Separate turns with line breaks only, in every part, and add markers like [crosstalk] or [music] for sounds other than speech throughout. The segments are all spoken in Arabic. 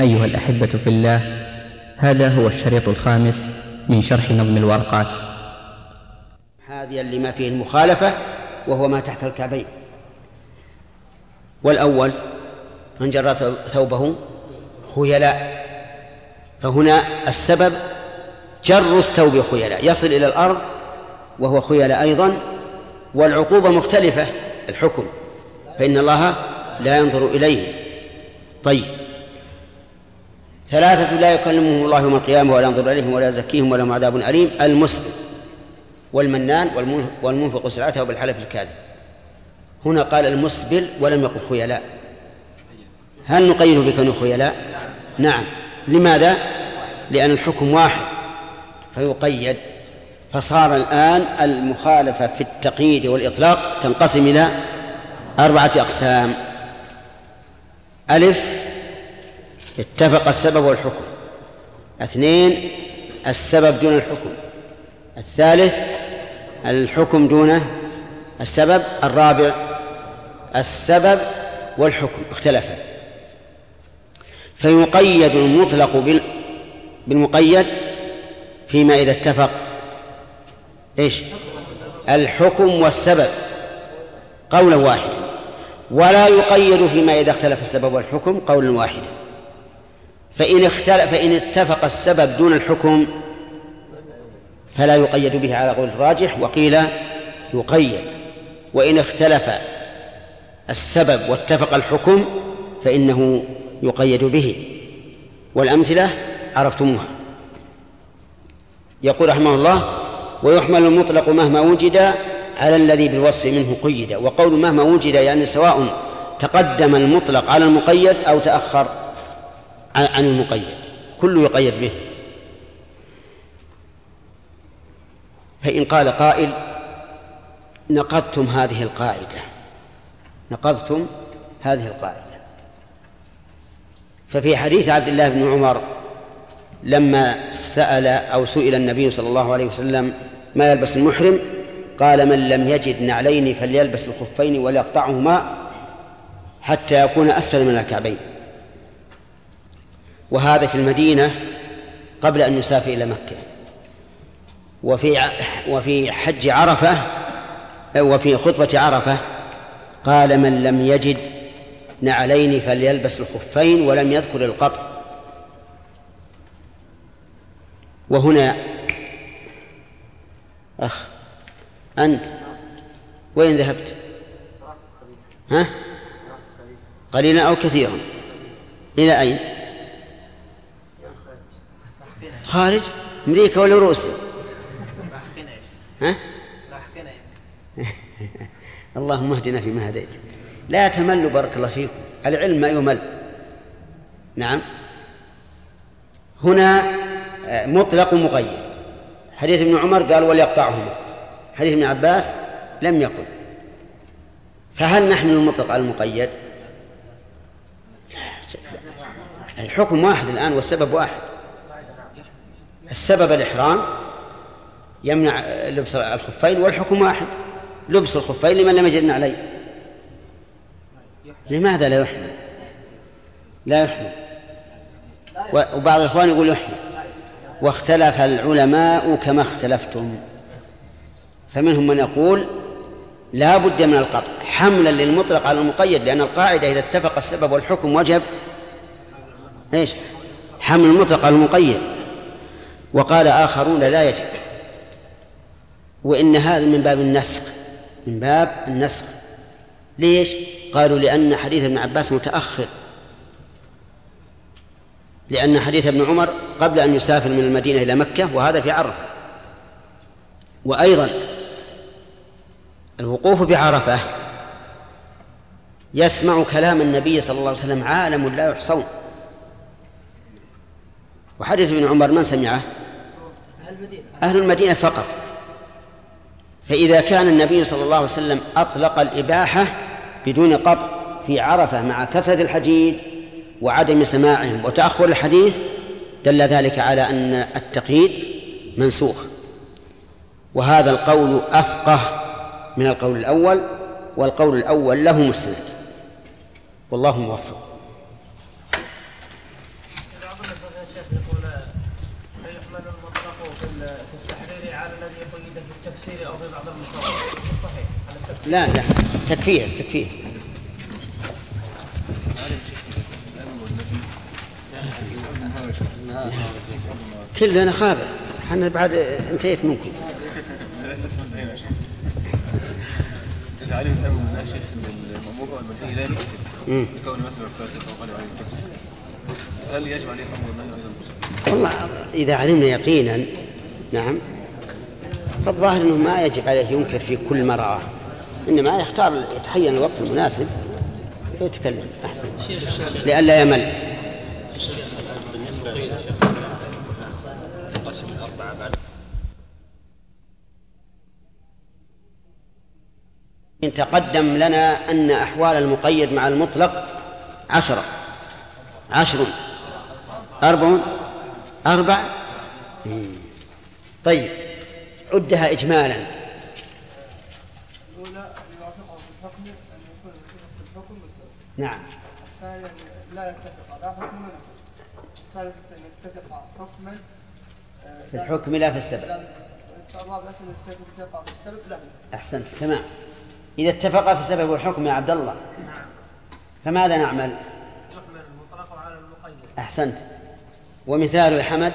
أيها الأحبة في الله هذا هو الشريط الخامس من شرح نظم الورقات.
هذه لما فيه المخالفة وهو ما تحت الكعبين. والأول من جرى ثوبه؟ خيلاء. فهنا السبب جر الثوب خيلاء. يصل إلى الأرض وهو خيلاء أيضا والعقوبة مختلفة الحكم. فإن الله لا ينظر إليه. طيب. ثلاثة لا يكلمهم الله يوم القيامة ولا ينظر إليهم ولا يزكيهم ولهم عذاب أليم. المسلم والمنان والمنفق سلعته بالحلف الكاذب. هنا قال المسبل ولم يقل خيلاء. هل نقيد بكونه خيلاء؟ نعم. لماذا؟ لأن الحكم واحد فيقيد. فصار الآن المخالفة في التقييد والإطلاق تنقسم إلى أربعة أقسام. ألف اتفق السبب والحكم. اثنين السبب دون الحكم. الثالث الحكم دون السبب. الرابع السبب والحكم. اختلفا. فيقيد المطلق بالمقيد فيما إذا اتفق. إيش؟ الحكم والسبب. قولا واحدا. ولا يقيد فيما إذا اختلف السبب والحكم قولا واحدا. فإن اختلف فإن اتفق السبب دون الحكم فلا يقيد به على قول الراجح وقيل يقيد. وإن اختلف السبب واتفق الحكم فإنه يقيد به. والأمثلة عرفتموها. يقول رحمه الله ويحمل المطلق مهما وجد على الذي بالوصف منه قيد. وقول مهما وجد يعني سواء تقدم المطلق على المقيد أو تأخر. عن المقيد. كله يقيد به. فإن قال قائل نقضتم هذه القاعدة. نقضتم هذه القاعدة. ففي حديث عبد الله بن عمر لما سأل أو سئل النبي صلى الله عليه وسلم ما يلبس المحرم قال من لم يجد نعلين فليلبس الخفين وليقطعهما حتى يكون أسفل من الكعبين. وهذا في المدينة قبل أن يسافر إلى مكة. وفي وفي حج عرفة وفي خطبة عرفة قال من لم يجد نعلين فليلبس الخفين ولم يذكر القطع. وهنا أخ أنت وين ذهبت؟ ها؟ قليلا أو كثيرا؟ إلى أين؟ خارج أمريكا ولا روسيا؟ ها؟ [laughs] اللهم اهدنا فيما هديت. لا تملوا بارك الله فيكم. العلم ما يمل. نعم. هنا آه، مطلق مقيد. حديث ابن عمر قال وليقطعهما. حديث ابن عباس لم يقل. فهل نحمل المطلق على المقيد الحكم واحد الآن والسبب واحد. السبب الإحرام يمنع لبس الخفين والحكم واحد لبس الخفين لمن لم يجد عليه. لماذا لا يحمل لا يحمل وبعض الإخوان يقول يحمل واختلف العلماء كما اختلفتم. فمنهم من يقول لا بد من القطع حملا للمطلق على المقيد لأن القاعدة إذا اتفق السبب والحكم وجب إيش؟ حمل المطلق على المقيد. وقال آخرون لا يجب. وإن هذا من باب النسخ من باب النسخ. ليش؟ قالوا لأن حديث ابن عباس متأخر. لأن حديث ابن عمر قبل أن يسافر من المدينة إلى مكة وهذا في عرفة. وأيضا الوقوف بعرفة يسمع كلام النبي صلى الله عليه وسلم عالم لا يحصون. وحديث ابن عمر من سمعه؟ أهل المدينة فقط. فإذا كان النبي صلى الله عليه وسلم أطلق الإباحة بدون قطع في عرفة مع كثرة الحديد وعدم سماعهم وتأخر الحديث دل ذلك على أن التقييد منسوخ. وهذا القول أفقه من القول الأول والقول الأول له مستند. والله موفق التفسير أو في بعض المصادر صحيح لا لا. تكفير تكفير. كلنا خابر. إحنا بعد انتهيت منكم.
علم والمنهي لا مثلا غني عليه هل يجب عليه أيضا؟
والله إذا علمنا يقينا نعم. فالظاهر أنه ما يجب عليه ينكر في كل ما إنما يختار يتحين الوقت المناسب ويتكلم أحسن. لئلا يمل. بالنسبة الأربعة بعد إن تقدم لنا أن أحوال المقيد مع المطلق عشرة. عشر. أربع. أربع. طيب عدها إجمالا الأولى يوافقه في الحكم أن يكون في الحكم والسبب نعم. الثانية لا يتفق. لا حكم ولا سبب الثالثة أن يتفق حكما. في الحكم لا في السبب. الرابعة أن يتفق في السبب لا. أحسنت. تمام. إذا اتفق في السبب والحكم يا عبد الله. نعم. فماذا نعمل؟ يحمل المطلق على المقيد. أحسنت. ومثاله يا حمد.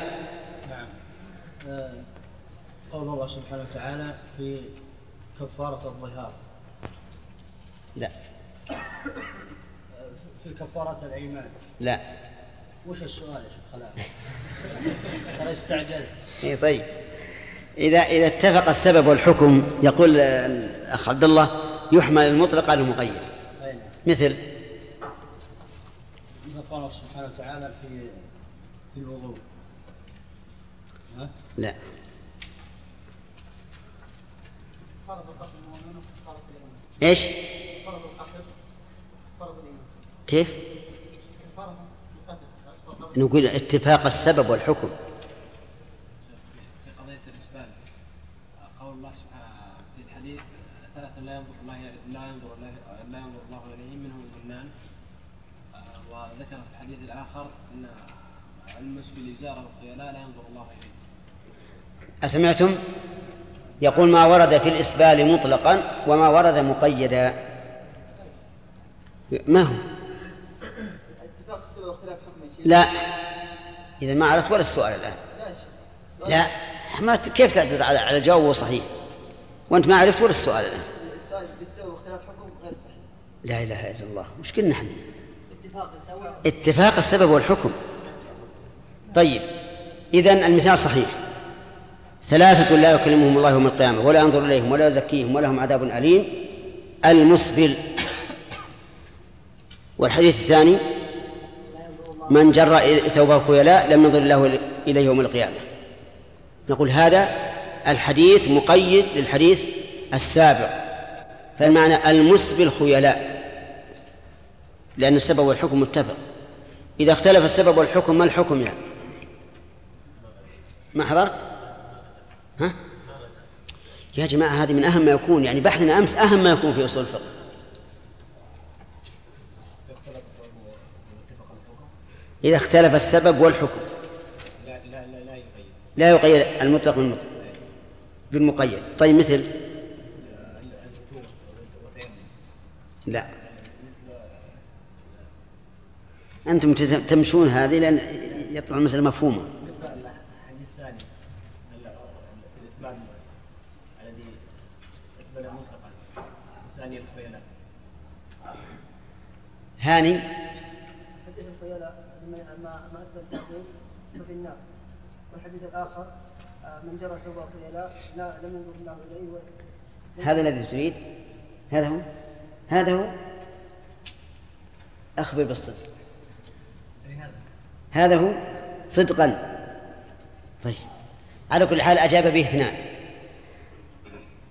قول الله سبحانه وتعالى في كفارة الظهار.
لا.
في كفارة الأيمان.
لا.
وش السؤال يا شيخ خلاص [laughs] ترى استعجلت.
اي طيب. إذا إذا اتفق السبب والحكم يقول الأخ عبد الله يحمل المطلق على المقيد. مثل.
قال الله سبحانه وتعالى في في الوضوء؟
لا. إيش؟ كيف؟ نقول اتفاق السبب والحكم.
في قضية الإسبال قول الله سبحانه في الحديث ثلاثة لا ينظر الله لا ينظر لا ينظر الله إليهم منهم المنان وذكر في الحديث المسبل إزاره والخيلاء لا ينظر الله إليه.
أسمعتم؟ يقول ما ورد في الإسبال مطلقا وما ورد مقيدا. ما هو؟ لا. إذا ما عرفت ولا السؤال الآن. لا. ما كيف تعتذر على الجواب صحيح؟ وأنت ما عرفت ولا السؤال الآن. لا إله إلا الله. وش قلنا إحنا؟ اتفاق السبب والحكم. طيب. إذن المثال صحيح. ثلاثة لا يكلمهم الله يوم القيامة ولا ينظر إليهم ولا يزكيهم ولهم عذاب أليم. المسبل والحديث الثاني. من جر ثوبه خيلاء لم ينظر الله إليه يوم القيامة. نقول هذا الحديث مقيد للحديث السابق. فالمعنى المسبل خيلاء لأن السبب والحكم متفق. إذا اختلف السبب والحكم ما الحكم يعني؟ ما حضرت؟ ها؟ يا جماعة هذه من أهم ما يكون يعني بحثنا أمس أهم ما يكون في أصول الفقه. إذا اختلف السبب والحكم. لا لا لا, لا يقيد لا يقيد المطلق بالمطلق. بالمقيد. طيب مثل؟ لا. أنتم تمشون هذه لأن يطلع المسألة مفهومة. هاني حديث الخيلاء ما ما اسفل التحديث ففي النار والحديث الآخر آه، من جرى ثوب الخيلاء لا لم ينظر الله إليه هذا الذي تريد؟ هذا هو؟ هذا هو؟ أخبر بالصدق. هذا هو؟ صدقا. طيب. على كل حال أجاب به اثنان.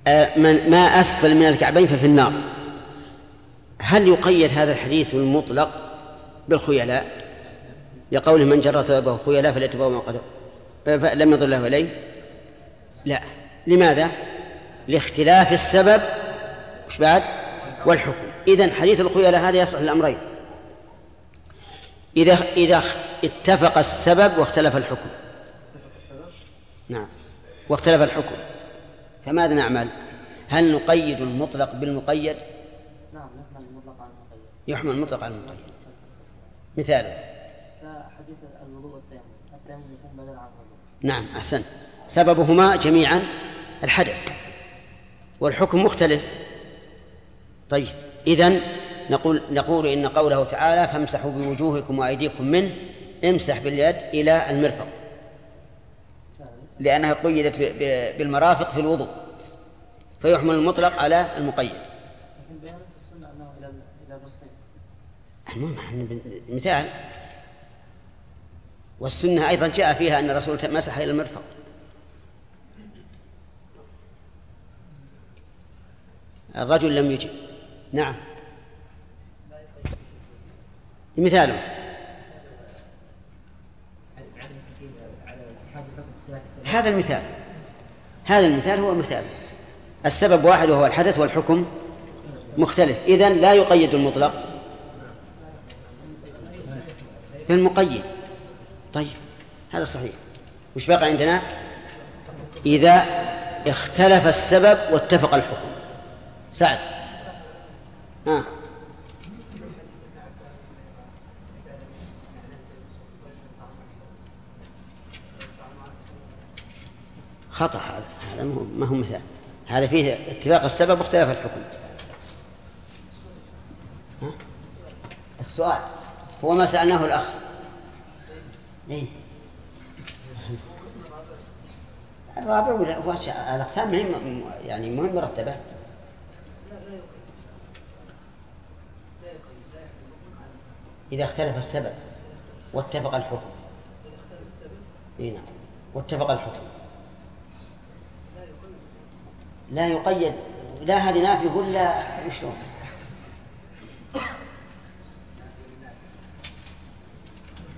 آه، من ما أسفل من الكعبين ففي النار. هل يقيد هذا الحديث المطلق بالخيلاء؟ لقوله من جرى ثوبه خيلاء فليتبوأ ما فلم يضر له إليه؟ لا. لماذا؟ لاختلاف السبب. وش بعد؟ والحكم. إذن حديث الخيلاء هذا يصلح للأمرين إذا إذا اتفق السبب واختلف الحكم. نعم. واختلف الحكم. فماذا نعمل؟ هل نقيد المطلق بالمقيد؟
نعم يحمل المطلق على المقيد.
يحمل المطلق على المقيد مثاله.
كحديث الوضوء والتيمم التيمم يكون بدل عن الوضوء
نعم أحسنت سببهما جميعا الحدث والحكم مختلف. طيب إذن نقول نقول إن قوله تعالى فامسحوا بوجوهكم وأيديكم منه امسح باليد إلى المرفق. لأنها قيدت بالمرافق في الوضوء فيحمل المطلق على المقيد.
لكن بيانت السنة أنه إلى الرسلين
المهم مثال. والسنة أيضا جاء فيها أن الرسول مسح إلى المرفق. الرجل لم يجب نعم. مثاله. هذا المثال. هذا المثال هو مثال. السبب واحد وهو الحدث والحكم مختلف. إذن لا يقيد المطلق بالمقيد. طيب هذا صحيح. وش بقى عندنا؟ إذا اختلف السبب واتفق الحكم. سعد. ها. آه. خطأ هذا. هذا ما هو مثال. هذا فيه اتفاق السبب واختلاف الحكم. ها؟ السؤال. هو ما سألناه الأخ. إيه؟ الرابع ولا هو الأقسام مهم يعني مهم مرتبة. إذا اختلف السبب واتفق الحكم. إيه نعم. واتفق الحكم. لا يقيد لا هذه نافية ولا شلون؟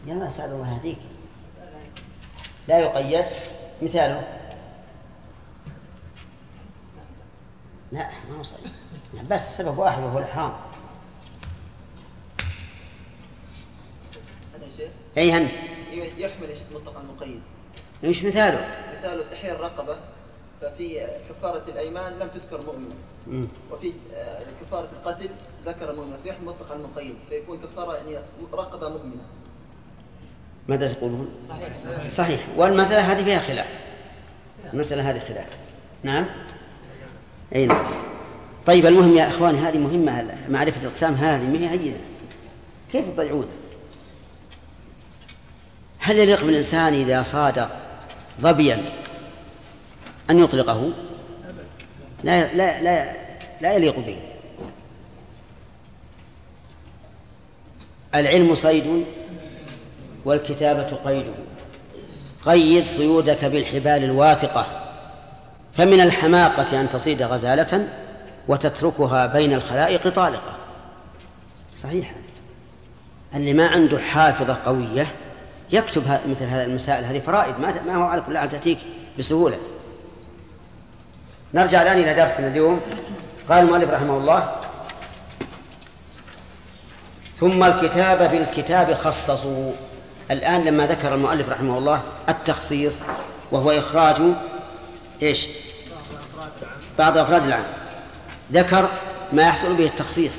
يا سعد الله يهديك لا يقيد مثاله. لا ما هو صحيح. بس سبب واحد وهو الإحرام.
هذا شيء؟
أي أنت
يحمل يا شيخ مطلق المقيد.
إيش مثاله؟
مثال تحرير الرقبة ففي كفارة الأيمان لم تذكر مؤمنة
مم.
وفي آه، كفارة القتل ذكر مؤمنة فيحمل مطلق المقيد فيكون كفارة يعني رقبة مؤمنة.
ماذا تقولون؟
صحيح.
صحيح والمسألة هذه فيها خلاف. المسألة هذه خلاف. نعم؟ أي نعم. طيب المهم يا إخواني هذه مهمة. معرفة الأقسام هذه ما هي هينة كيف تضيعونها؟ هل يليق بالإنسان إذا صاد ظبيا أن يطلقه؟ لا لا لا لا يليق به. العلم صيد والكتابة قيده قيد صيودك بالحبال الواثقة فمن الحماقة أن تصيد غزالة وتتركها بين الخلائق طالقة. صحيح. اللي ما عنده حافظة قوية يكتب مثل هذه المسائل هذه فرائد ما هو على كل حال تأتيك بسهولة. نرجع الآن إلى درسنا اليوم. قال المؤلف رحمه الله ثم الكتاب بالكتاب خصصوا الآن لما ذكر المؤلف رحمه الله التخصيص وهو إخراج إيش؟ بعض أفراد العام ذكر ما يحصل به التخصيص.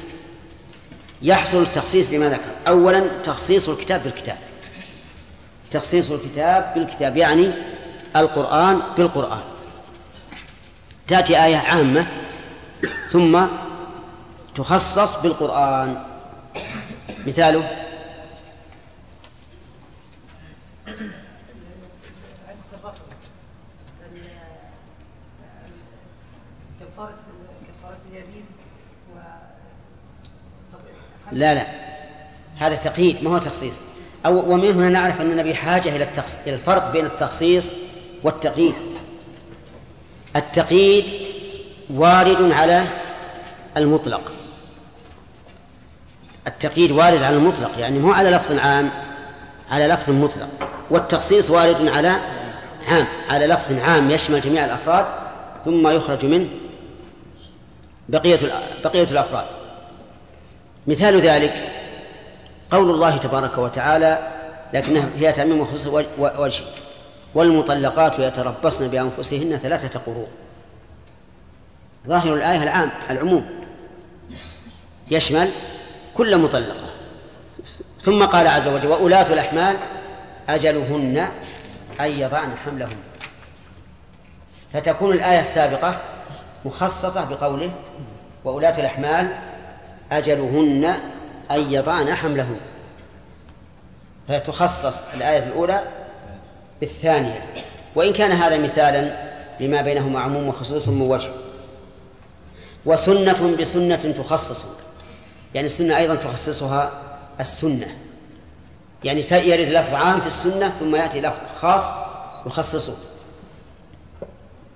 يحصل التخصيص بما ذكر. أولا تخصيص الكتاب بالكتاب. تخصيص الكتاب بالكتاب يعني القرآن بالقرآن. تأتي آية عامة ثم تخصص بالقرآن. مثاله؟ لا لا. هذا تقييد ما هو تخصيص. أو ومن هنا نعرف أننا بحاجة إلى إلى الفرق بين التخصيص والتقييد. التقييد وارد على المطلق. التقييد وارد على المطلق يعني مو على لفظ عام على لفظ مطلق. والتخصيص وارد على عام على لفظ عام يشمل جميع الأفراد ثم يخرج منه بقية بقية الأفراد. مثال ذلك قول الله تبارك وتعالى لكنها فيها تعميم وخصوص وجه والمطلقات يتربصن بأنفسهن ثلاثة قروء ظاهر الآية العام العموم. يشمل كل مطلقة. ثم قال عز وجل وأولاة الأحمال أجلهن أن يضعن حملهن. فتكون الآية السابقة مخصصة بقوله وأولاة الأحمال أجلهن أن يضعن حملهن فتخصص الآية الأولى بالثانية. وإن كان هذا مثالا لما بينهما عموم وخصوص من وجه. وسنة بسنة تخصص. يعني السنة أيضا تخصصها السنة. يعني يرد لفظ عام في السنة ثم يأتي لفظ خاص يخصصه.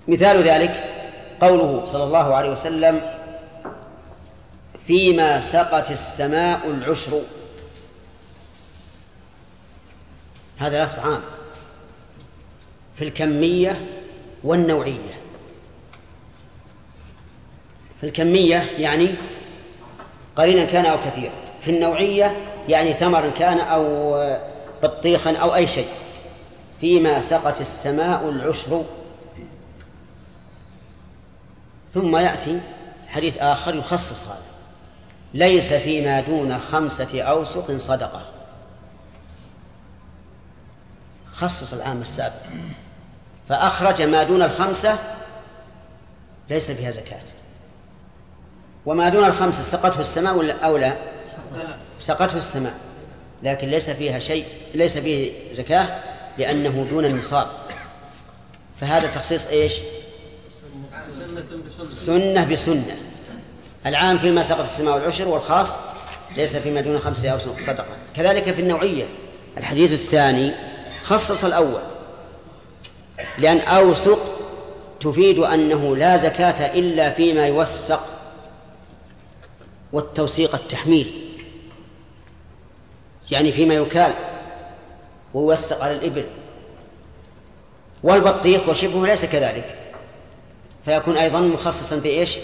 مثال ذلك قوله صلى الله عليه وسلم فيما سقت السماء العشر. هذا لفظ عام. في الكمية والنوعية. في الكمية يعني قليلا كان أو كثيرا. في النوعية يعني ثمرا كان أو بطيخا أو أي شيء. فيما سقت السماء العشر. ثم يأتي حديث آخر يخصص هذا. ليس فيما دون خمسة أوسق صدقة. خصص العام السابق. فأخرج ما دون الخمسة ليس فيها زكاة. وما دون الخمسة سقته السماء ولا أو لا؟ سقته السماء. لكن ليس فيها شيء ليس فيه زكاة لأنه دون النصاب. فهذا تخصيص إيش؟ سنة بسنة. العام فيما سقط السماء والعشر والخاص ليس فيما دون خمسة أو صدقة. كذلك في النوعية. الحديث الثاني خصص الأول. لأن أوسق تفيد أنه لا زكاة إلا فيما يوثق والتوثيق التحميل. يعني فيما يكال ويوثق على الإبل. والبطيخ وشبهه ليس كذلك. فيكون أيضا مخصصا بإيش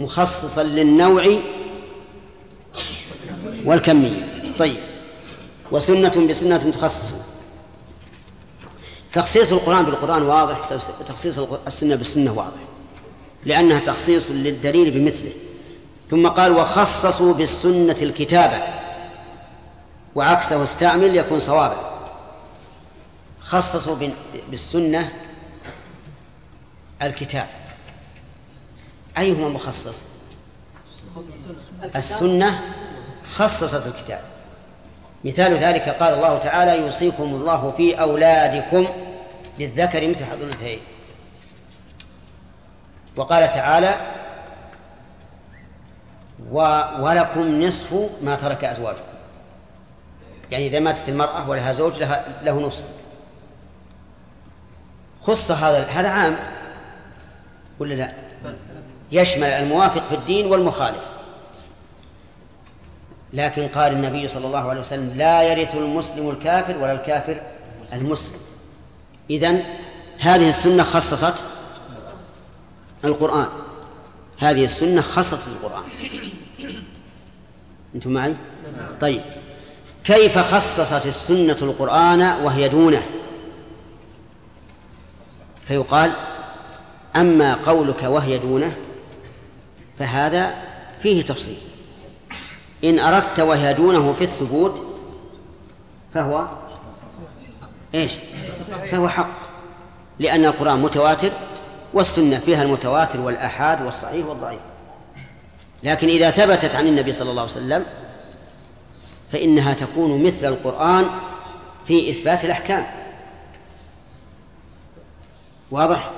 مخصصا للنوع والكمية. طيب. وسنة بسنة تخصص تخصيص القرآن بالقرآن واضح تخصيص السنة بالسنة واضح لأنها تخصيص للدليل بمثله. ثم قال وخصصوا بالسنة الكتابة. وعكسه استعمل يكون صوابا خصصوا بالسنة الكتاب أيهما مخصص؟ السنة خصصت الكتاب. مثال ذلك قال الله تعالى يوصيكم الله في أولادكم للذكر مثل حظ الأنثيين. وقال تعالى ولكم نصف ما ترك أزواجكم. يعني إذا ماتت المرأة ولها زوج لها له نصف. خص هذا هذا عام ولا لا؟ يشمل الموافق في الدين والمخالف. لكن قال النبي صلى الله عليه وسلم لا يرث المسلم الكافر ولا الكافر المسلم. إذن هذه السنة خصصت القرآن. هذه السنة خصصت القرآن. أنتم معي؟ طيب. كيف خصصت السنة القرآن وهي دونه؟ فيقال أما قولك وهي دونه فهذا فيه تفصيل. إن أردت وهي دونه في الثبوت فهو إيش؟ فهو حق لأن القرآن متواتر والسنة فيها المتواتر والآحاد والصحيح والضعيف. لكن إذا ثبتت عن النبي صلى الله عليه وسلم فإنها تكون مثل القرآن في إثبات الأحكام. واضح؟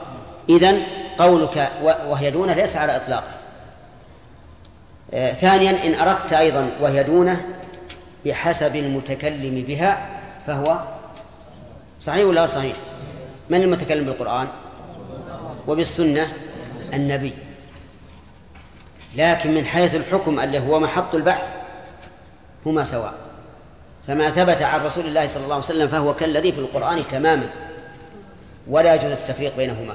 إذن قولك وهي دونة ليس على إطلاقه ثانيا إن أردت أيضا وهي دونه بحسب المتكلم بها فهو صحيح ولا صحيح؟ من المتكلم بالقرآن؟ وبالسنة النبي. لكن من حيث الحكم اللي هو محط البحث هما سواء. فما ثبت عن رسول الله صلى الله عليه وسلم فهو كالذي في القرآن تماما ولا يجوز التفريق بينهما.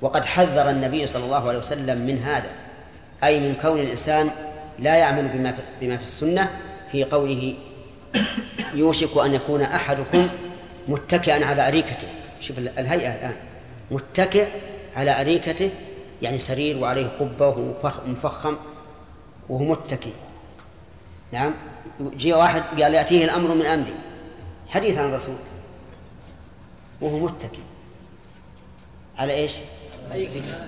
وقد حذر النبي صلى الله عليه وسلم من هذا. أي من كون الإنسان لا يعمل بما في, بما في السنة في قوله يوشك أن يكون أحدكم متكئا على أريكته. شوف الهيئة الآن. متكئ على أريكته يعني سرير وعليه قبة وهو مفخم وهو متكئ. نعم؟ جاء واحد قال يأتيه الأمر من أمري حديث عن الرسول. وهو متكئ. على إيش؟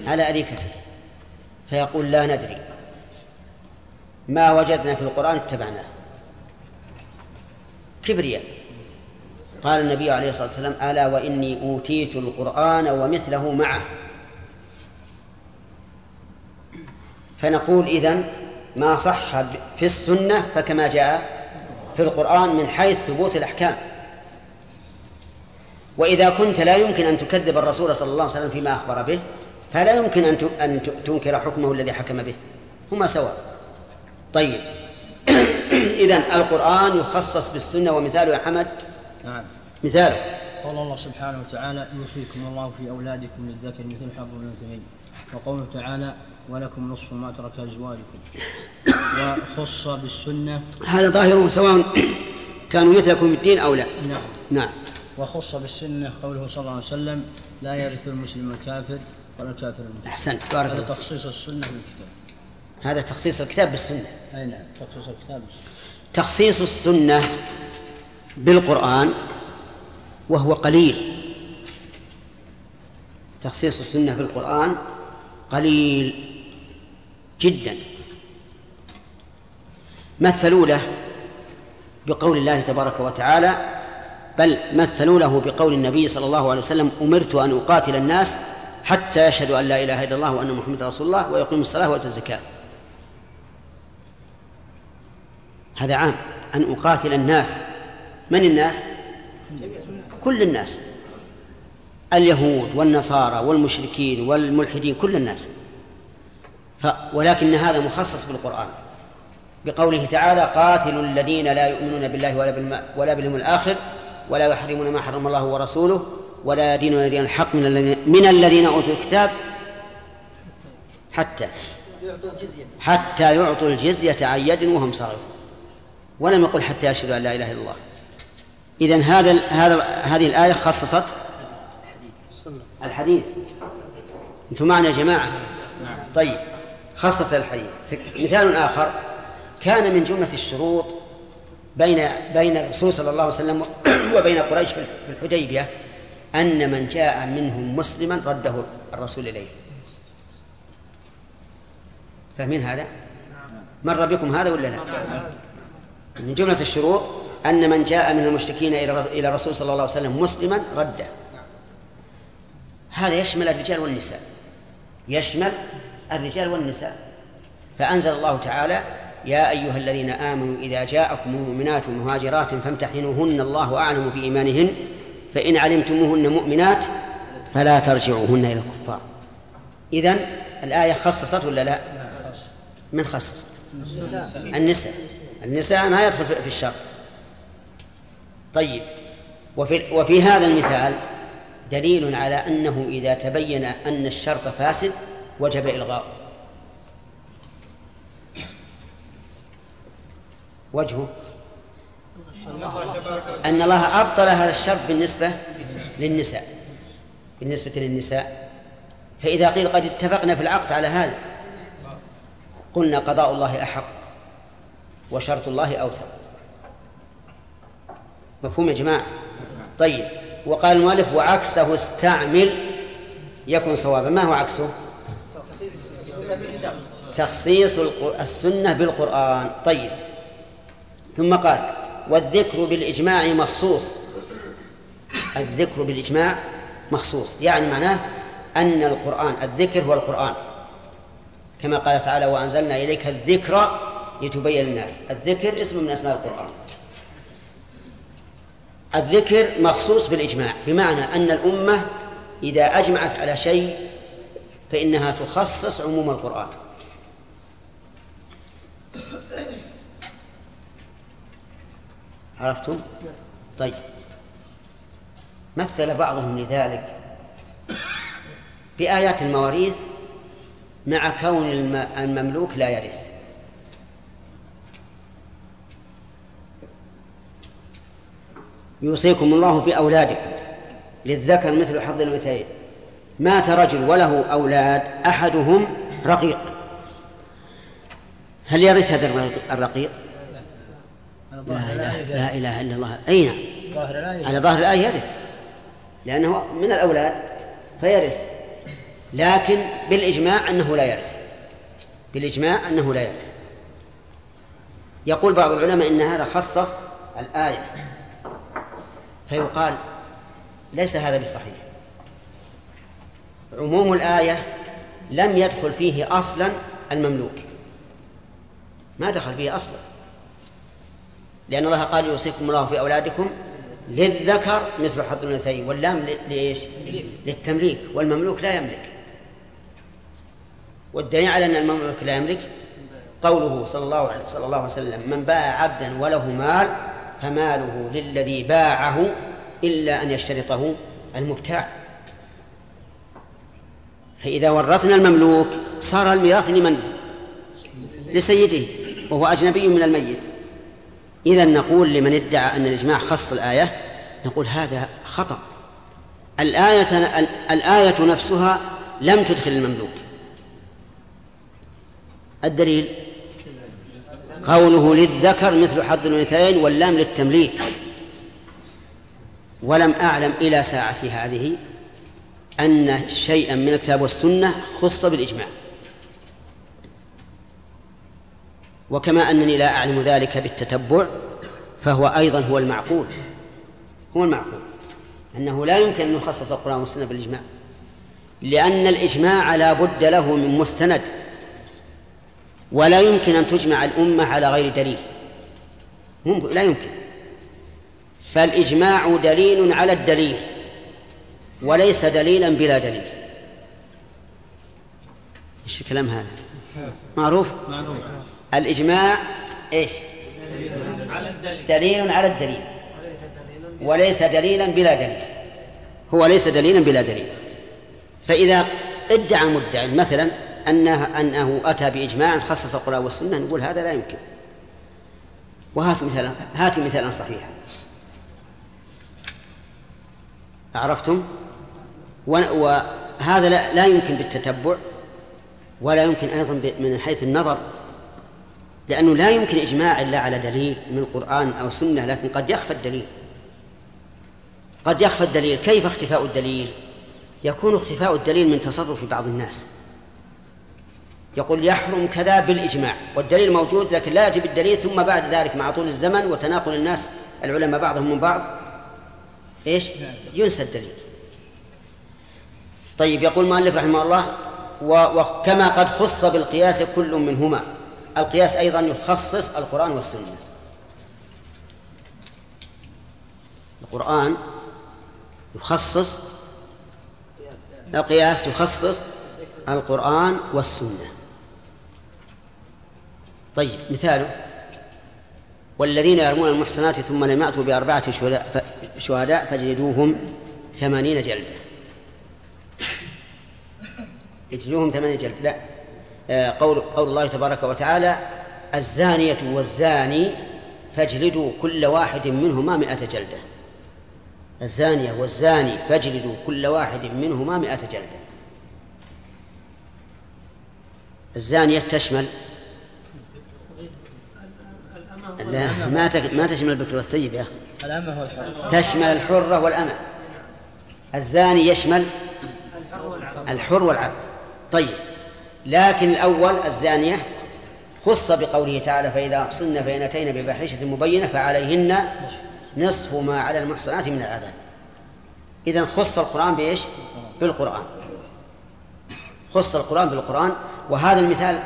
على أريكته. فيقول لا ندري. ما وجدنا في القرآن اتبعناه. كبرياء. قال النبي عليه الصلاة والسلام ألا وإني أوتيت القرآن ومثله معه. فنقول إذن ما صح في السنة فكما جاء في القرآن من حيث ثبوت الأحكام. وإذا كنت لا يمكن أن تكذب الرسول صلى الله عليه وسلم فيما أخبر به. فلا يمكن أن أن تنكر حكمه الذي حكم به. هما سواء. طيب. [coughs] إذن القرآن يخصص بالسنة ومثاله يا حمد؟
نعم.
مثاله.
قال الله سبحانه وتعالى يوصيكم الله في أولادكم للذكر مثل حظ الأنثيين وقوله تعالى ولكم نصف ما ترك أزواجكم [coughs] وخص بالسنة.
هذا ظاهر سواء [coughs] كانوا مثلكم الدين أو لا.
نعم.
نعم.
وخص بالسنة قوله صلى الله عليه وسلم لا يرث المسلم الكافر ولا المسلم
أحسنت. بارك
هذا تخصيص السنة بالكتاب
هذا تخصيص الكتاب بالسنة.
أي نعم تخصيص الكتاب بالسنة.
تخصيص السنة بالقرآن وهو قليل. تخصيص السنة بالقرآن قليل جدا. مثلوا له بقول الله تبارك وتعالى بل مثلوا له بقول النبي صلى الله عليه وسلم أمرت أن أقاتل الناس حتى يشهدوا أن لا إله إلا الله وأن محمد رسول الله ويقيموا الصلاة ويؤتوا الزكاة. هذا عام. أن أقاتل الناس. من الناس؟ كل الناس. اليهود والنصارى والمشركين والملحدين كل الناس. ف ولكن هذا مخصص بالقرآن. بقوله تعالى قاتلوا الذين لا يؤمنون بالله ولا. ولا باليوم الآخر ولا يحرمون ما حرم الله ورسوله ولا يدينون دين الحق من الذين من الذين أوتوا الكتاب حتى حتى يعطوا الجزية عن يد وهم صاغرون. ولم يقل حتى يشهدوا أن لا إله إلا الله. إذن هذا هذا هذه الآية خصصت الحديث. أنتم معنا يا جماعة؟ طيب خصصت الحديث. مثال آخر. كان من جملة الشروط بين بين الرسول صلى الله عليه وسلم [coughs] وبين قريش في الحديبية أن من جاء منهم مسلما رده الرسول إليه. فاهمين هذا؟ مر بكم هذا ولا لا؟ من جملة الشروط أن من جاء من المشركين إلى الرسول صلى الله عليه وسلم مسلما رده. هذا يشمل الرجال والنساء. يشمل الرجال والنساء. فأنزل الله تعالى يا أيها الذين آمنوا إذا جاءكم المؤمنات مهاجرات فامتحنوهن الله أعلم بإيمانهن. فإن علمتموهن مؤمنات فلا ترجعوهن إلى الكفار. إذن الآية خصصت ولا لا؟ من خصصت؟ النساء. النساء ما يدخل في الشرط طيب وفي, وفي هذا المثال دليل على أنه إذا تبين أن الشرط فاسد وجب إلغاؤه. وجهه؟ أن الله أبطل هذا الشرط بالنسبة للنساء بالنسبة للنساء. فإذا قيل قد اتفقنا في العقد على هذا قلنا قضاء الله أحق وشرط الله أوثق. مفهوم يا جماعة؟ طيب. وقال المؤلف وعكسه استعمل يكون صوابا. ما هو عكسه؟ تخصيص السنة بالقرآن. طيب. ثم قال والذكر بالإجماع مخصوص. الذكر بالإجماع مخصوص. يعني معناه أن القرآن الذكر هو القرآن. كما قال تعالى وأنزلنا إليك الذكر لتبين للناس. الذكر اسم من أسماء القرآن. الذكر مخصوص بالإجماع بمعنى أن الأمة إذا أجمعت على شيء فإنها تخصص عموم القرآن. عرفتم؟ طيب. مثل بعضهم لذلك بآيات المواريث مع كون المملوك لا يرث. يوصيكم الله في أولادكم للذكر مثل حظ الأنثيين مات رجل وله أولاد أحدهم رقيق. هل يرث هذا الرقيق؟ لا إله, لا إله إلا الله. أي نعم. على ظاهر الآية يرث. لأنه من الأولاد فيرث. لكن بالإجماع أنه لا يرث. بالإجماع أنه لا يرث. يقول بعض العلماء إن هذا خصص الآية. فيقال ليس هذا بصحيح. عموم الآية لم يدخل فيه أصلا المملوك. ما دخل فيه أصلا. لأن الله قال يوصيكم الله في أولادكم للذكر مثل حظ الأنثيين واللام لإيش؟ للتمليك. والمملوك لا يملك. والدليل على أن المملوك لا يملك قوله صلى الله عليه صلى الله عليه وسلم من باع عبدا وله مال فماله للذي باعه إلا أن يشترطه المبتاع. فإذا ورثنا المملوك صار الميراث لمن؟ لسيده وهو أجنبي من الميت. إذا نقول لمن ادعى أن الإجماع خص الآية نقول هذا خطأ. الآية الآية نفسها لم تدخل المملوك. الدليل؟ قوله للذكر مثل حظ الأنثيين واللام للتمليك. ولم أعلم إلى ساعتي هذه أن شيئا من الكتاب والسنة خص بالإجماع. وكما أنني لا أعلم ذلك بالتتبع فهو أيضا هو المعقول. هو المعقول. أنه لا يمكن أن يخصص القرآن والسنة بالإجماع لأن الإجماع لا بد له من مستند ولا يمكن أن تجمع الأمة على غير دليل. لا يمكن. فالإجماع دليل على الدليل وليس دليلا بلا دليل. إيش الكلام هذا. معروف؟ معروف. الإجماع إيش؟ دليل على الدليل. وليس دليلا بلا دليل. هو ليس دليلا بلا دليل. فإذا ادعى مدعي مثلا أنه, أنه أتى بإجماع خصص القرآن والسنة نقول هذا لا يمكن. وهات مثالا هات مثالا صحيحا. عرفتم؟ وهذا لا, لا يمكن بالتتبع ولا يمكن أيضا من حيث النظر لأنه لا يمكن إجماع إلا على دليل من القرآن أو سنة لكن قد يخفى الدليل. قد يخفى الدليل. كيف اختفاء الدليل؟ يكون اختفاء الدليل من تصرف بعض الناس. يقول يحرم كذا بالإجماع والدليل موجود لكن لا يجب الدليل ثم بعد ذلك مع طول الزمن وتناقل الناس العلماء بعضهم من بعض. إيش؟ ينسى الدليل. طيب يقول المؤلف رحمه الله وكما قد خص بالقياس كل منهما. القياس أيضا يخصص القرآن والسنة. القرآن يخصص القياس يخصص القرآن والسنة. طيب مثاله والذين يرمون المحصنات ثم لم يأتوا بأربعة شهداء فاجلدوهم ثمانين جلدة. اجلدوهم ثمانين جلدة. لا. قول قول الله تبارك وتعالى الزانية والزاني فاجلدوا كل واحد منهما مئة جلدة. الزانية والزاني فاجلدوا كل واحد منهما مئة جلدة. الزانية تشمل؟ لا ما ما تشمل البكر والثيب يا أخي. تشمل الحرة والأمة. الزاني يشمل الحر والعبد. طيب لكن الأول الزانية خص بقوله تعالى فإذا أحصن فإن أتينا بفاحشة مبينة فعليهن نصف ما على المحصنات من العذاب إذا خص القرآن بإيش؟ بالقرآن. خص القرآن بالقرآن. وهذا المثال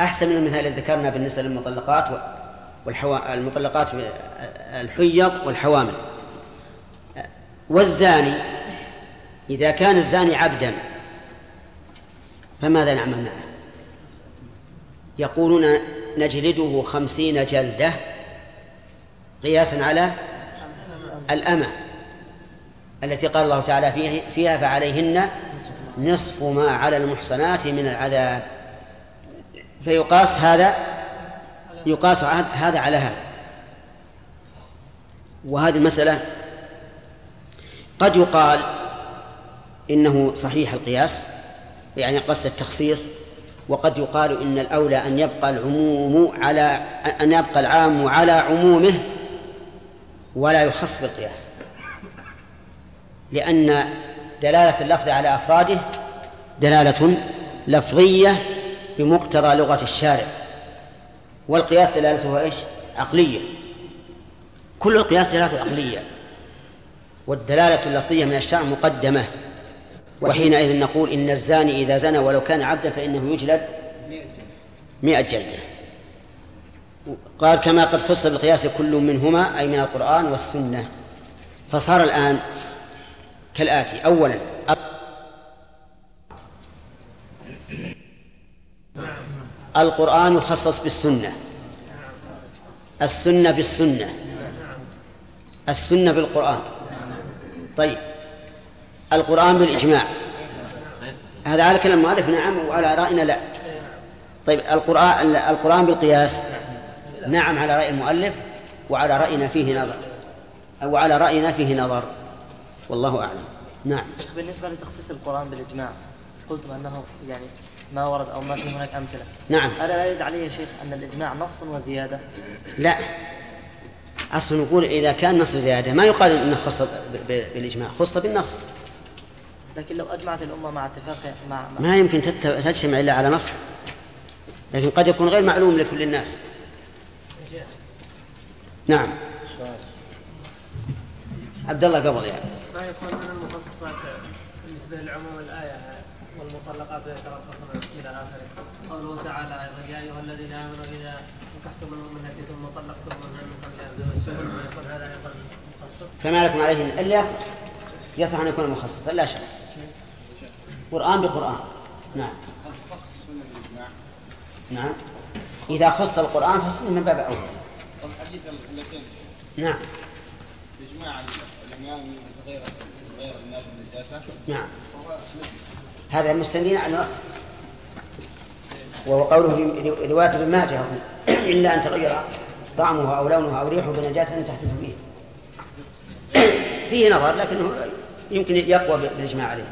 أحسن من المثال الذي ذكرنا بالنسبة للمطلقات والحوا... المطلقات الحيض والحوامل. والزاني إذا كان الزاني عبدا فماذا نعمل معه؟ يقولون نجلده خمسين جلدة قياسا على الأمة التي قال الله تعالى فيها فعليهن نصف ما على المحصنات من العذاب. فيقاس هذا يقاس هذا على هذا. وهذه المسألة قد يقال إنه صحيح القياس. يعني قصد التخصيص وقد يقال إن الأولى أن يبقى العموم على أن يبقى العام على عمومه ولا يخص بالقياس. لأن دلالة اللفظ على أفراده دلالة لفظية بمقتضى لغة الشارع. والقياس دلالته إيش؟ عقلية. كل القياس دلالته عقلية. والدلالة اللفظية من الشرع مقدمة. وحينئذ نقول إن الزاني إذا زنى ولو كان عبدا فإنه يجلد مئة جلدة. قال كما قد خص بالقياس كل منهما أي من القرآن والسنة. فصار الآن كالآتي. أولا القرآن يخصص بالسنة. السنة بالسنة. السنة بالقرآن. طيب. القرآن بالإجماع. هذا على كلام المؤلف؟ نعم وعلى رأينا لا. طيب القرآن القرآن بالقياس. نعم على رأي المؤلف وعلى رأينا فيه نظر. أو على رأينا فيه نظر. والله أعلم. نعم.
بالنسبة لتخصيص القرآن بالإجماع قلتم أنه يعني ما ورد أو ما في هناك أمثلة.
نعم.
ألا لا يدل عليه يا شيخ أن الإجماع نص وزيادة؟
لا. أصل نقول إذا كان نص زيادة ما يقال أنه خص بالإجماع خص بالنص.
لكن لو أجمعت الأمة مع اتفاق مع, مع
ما يمكن تجتمع إلا على نص. لكن قد يكون غير معلوم لكل الناس. نعم. عبد الله قبل يعني.
ما يكون من المخصصات بالنسبة لعموم الآية والمطلقات يتربصن إلى آخره. قوله تعالى أيضا يا أيها الذين آمنوا إذا نكحتم المؤمنات ثم طلقتموهن من قبل أن تمسوهن يكون هذا أيضا مخصص؟
فما لكم عليهن إلا يصح يصح أن يكون مخصصا. لا شك. قرآن بقرآن. نعم. نعم. إذا خص القرآن فالسنة من باب أول. نعم.
إجماع الإمام غير غير الناس النجاسة
نعم. هذا مستندين على النص وهو قوله في رواية ابن ماجه إلا أن تغير طعمه أو لونه أو ريحه بنجاسة تحدث به. فيه نظر لكنه يمكن يقوى بالإجماع عليه.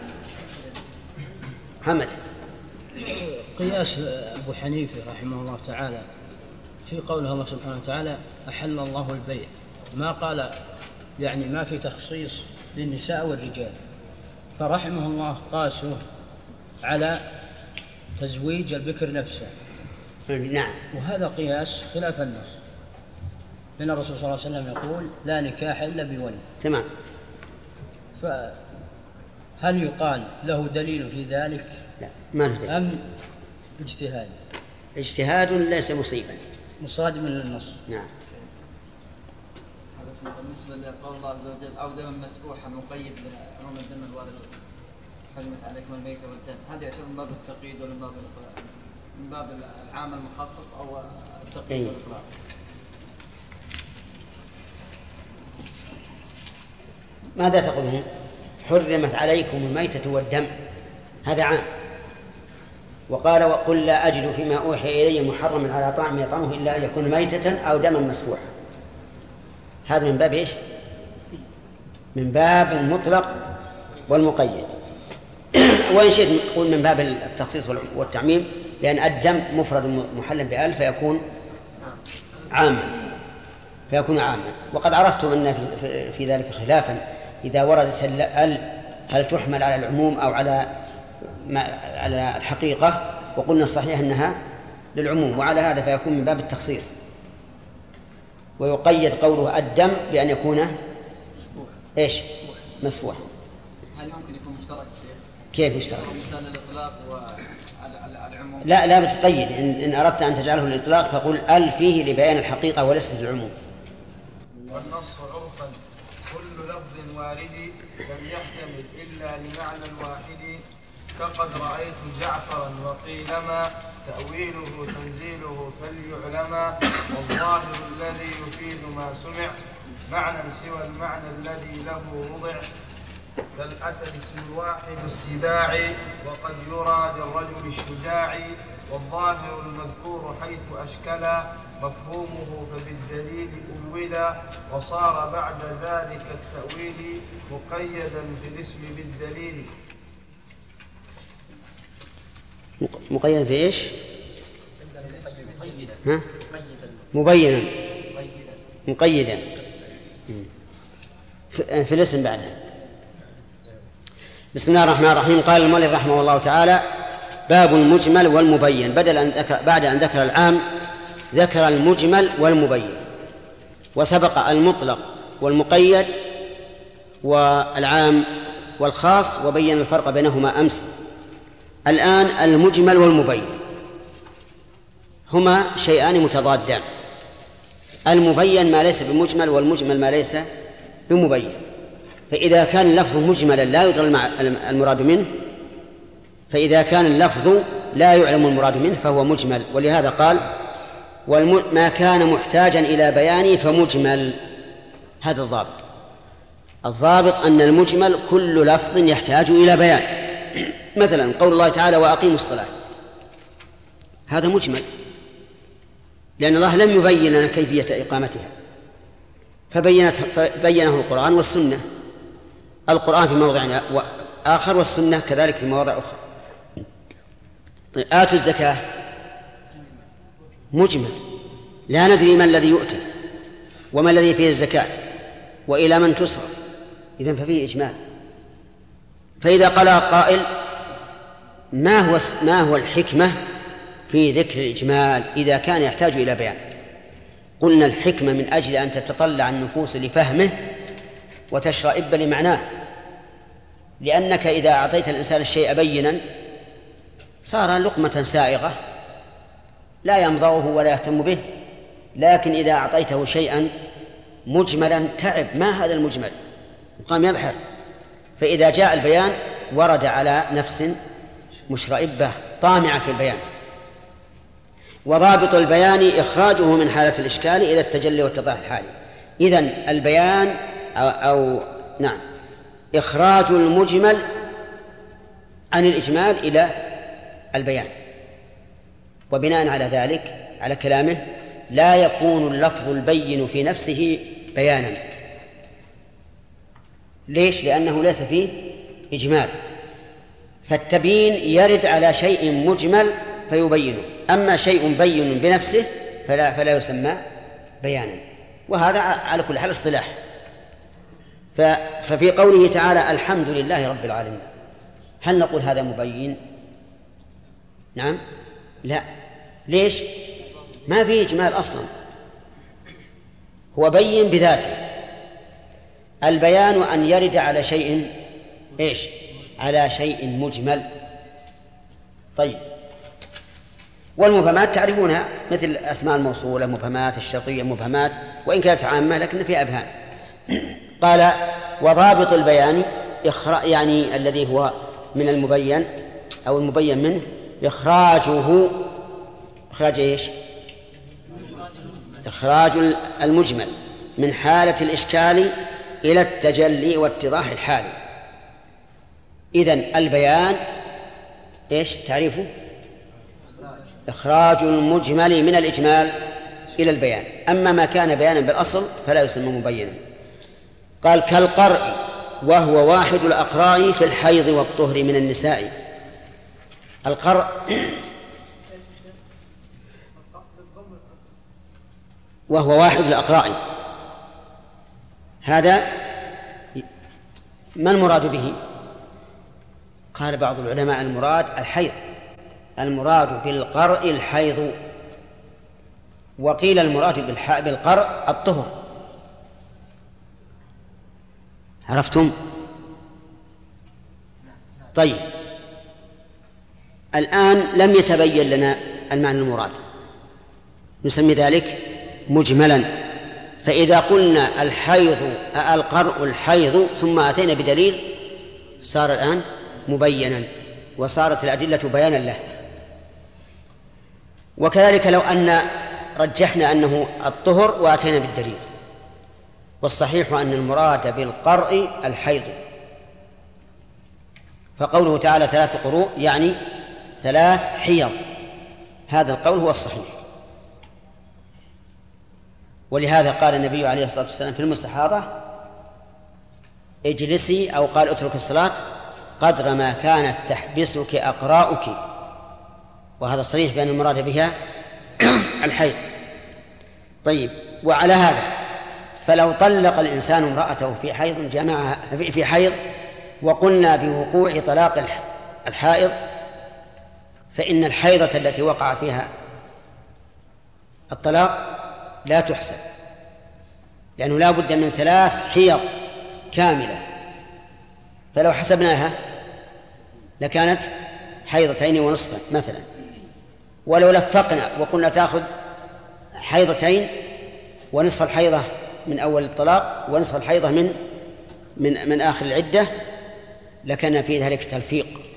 محمد.
قياس أبو حنيفة رحمه الله تعالى في قوله الله سبحانه وتعالى أحل الله البيع. ما قال يعني ما في تخصيص للنساء والرجال. فرحمه الله قاسه على تزويج البكر نفسه.
نعم.
وهذا قياس خلاف النص. لأن الرسول صلى الله عليه وسلم يقول لا نكاح إلا بولي.
تمام.
فهل يقال له دليل في ذلك
لا ما له دليل.
أم اجتهاد؟
اجتهاد ليس مصيبا.
مصادم للنص
نعم.
بالنسبة لقول الله عز وجل أو دما مسفوحا مقيد بعموم الدم الوارد. حرمت عليكم الميت والدم. هذا يعتبر من باب التقييد ولا من باب؟ من باب العام المخصص أو التقييد
أي.
والاطلاق
ماذا تقولون؟ حرمت عليكم الميتة والدم. هذا عام. وقال وقل لا أجد فيما أوحي إلي محرما على طعم يطعمه إلا أن يكون ميتة أو دما مسفوحا هذا من باب إيش؟ من باب المطلق والمقيد. [clears throat] وإن شئت نقول من باب التخصيص والتعميم لأن الدم مفرد محل بأل فيكون عاما. فيكون عاما. وقد عرفتم أن في ذلك خلافا. إذا وردت ال هل تحمل على العموم أو على ما على الحقيقة؟ وقلنا الصحيح أنها للعموم وعلى هذا فيكون من باب التخصيص. ويقيد قوله الدم بأن يكون إيش؟ مسفوح
هل ممكن يكون مشترك؟
كيف يشترك؟
مثال الإطلاق والعموم
لا لا بتقيد. إن, إن أردت أن تجعله للإطلاق فقل ال فيه لبيان الحقيقة وليست للعموم
والنص عرفا كل لفظ وارد لم يحتمل إلا لمعنى واحد كقد رأيت جعفرا وقيلما تأويله تنزيله فليعلما والظاهر الذي يفيد ما سمع معنى سوى المعنى الذي له وضع. كالأسد اسم الواحد السباع وقد يرى للرجل الشجاع والظاهر المذكور حيث أشكلا
مفهومه فبالدليل أولا وصار بعد ذلك التأويل مقيدا في الاسم بالدليل
مق- مقيدا في إيش؟ ها؟ مبينا مقيدا. في في الاسم بعدها بسم الله الرحمن الرحيم قال المؤلف رحمه الله تعالى باب المجمل والمبين. بدل أن ذكر بعد أن ذكر العام ذكر المجمل والمبين. وسبق المطلق والمقيد والعام والخاص وبين الفرق بينهما أمس. الآن المجمل والمبين. هما شيئان متضادان. المبين ما ليس بمجمل والمجمل ما ليس بمبين. فإذا كان اللفظ مجملا لا يدرى المراد منه فإذا كان اللفظ لا يعلم المراد منه فهو مجمل ولهذا قال. ما كان محتاجا إلى بيان فمجمل. هذا الضابط. الضابط أن المجمل كل لفظ يحتاج إلى بيان. [clears throat] مثلا قول الله تعالى وأقيموا الصلاة. هذا مجمل لأن الله لم يبين لنا كيفية إقامتها. فبينت فبينه القرآن والسنة. القرآن في موضع آخر والسنة كذلك في مواضع أخرى. آتوا الزكاة. مجمل. لا ندري ما الذي يؤتى وما الذي فيه الزكاة وإلى من تصرف. إذن ففيه إجمال. فإذا قال قائل ما هو ما هو الحكمة في ذكر الإجمال إذا كان يحتاج إلى بيان؟ قلنا الحكمة من أجل أن تتطلع النفوس لفهمه وتشرئب لمعناه. لأنك إذا أعطيت الإنسان الشيء بينا صار لقمة سائغة لا يمضغه ولا يهتم به لكن إذا أعطيته شيئا مجملا تعب ما هذا المجمل؟ قام يبحث. فإذا جاء البيان ورد على نفس مشرئبة طامعة في البيان. وضابط البيان إخراجه من حالة الإشكال إلى التجلي والتضاح الحالي. إذن البيان أو, أو نعم إخراج المجمل عن الإجمال إلى البيان. وبناء على ذلك على كلامه لا يكون اللفظ البين في نفسه بيانا. ليش؟ لأنه ليس فيه إجمال. فالتبيين يرد على شيء مجمل فيبينه. أما شيء بين بنفسه فلا فلا يسمى بيانا. وهذا على كل حال اصطلاح. ففي قوله تعالى الحمد لله رب العالمين. هل نقول هذا مبين؟ نعم؟ لا. ليش؟ ما في إجمال أصلا. هو بين بذاته. البيان أن يرد على شيء إيش؟ على شيء مجمل. طيب. والمبهمات تعرفونها مثل الأسماء الموصولة مبهمات الشرطية مبهمات وإن كانت عامة لكن فيها أبهام. [clears throat] قال وضابط البيان يعني الذي هو من المبين أو المبين منه إخراجه إخراج إيش؟ إخراج المجمل من حالة الإشكال إلى التجلي واتضاح الحالي إذن البيان إيش تعريفه؟ إخراج المجمل من الإجمال إلى البيان. أما ما كان بيانا بالأصل فلا يسمى مبينا. قال كالقرء وهو واحد الأقراء في الحيض والطهر من النساء. القرء. وهو واحد الأقراء هذا ما المراد به؟ قال بعض العلماء المراد الحيض. المراد بالقرء الحيض. وقيل المراد بالقرء الطهر. عرفتم؟ طيب. الآن لم يتبين لنا المعنى المراد. نسمي ذلك مجملا. فإذا قلنا الحيض القرء الحيض ثم أتينا بدليل صار الآن مبينا وصارت الأدلة بيانا له. وكذلك لو أن رجحنا أنه الطهر وأتينا بالدليل. والصحيح أن المراد بالقرء الحيض. فقوله تعالى ثلاث قروء يعني ثلاث حيض. هذا القول هو الصحيح. ولهذا قال النبي عليه الصلاة والسلام في المستحاضة اجلسي أو قال اترك الصلاة قدر ما كانت تحبسك أقراؤك. وهذا صريح بأن المراد بها [clears throat] الحيض. طيب وعلى هذا فلو طلق الإنسان امرأته في حيض جمعها في حيض وقلنا بوقوع طلاق الحائض فإن الحيضة التي وقع فيها الطلاق لا تحسب لأنه لا بد من ثلاث حيض كاملة. فلو حسبناها لكانت حيضتين ونصفا مثلا. ولو لفقنا وقلنا تأخذ حيضتين ونصف الحيضة من أول الطلاق ونصف الحيضة من من من آخر العدة لكان في ذلك تلفيق.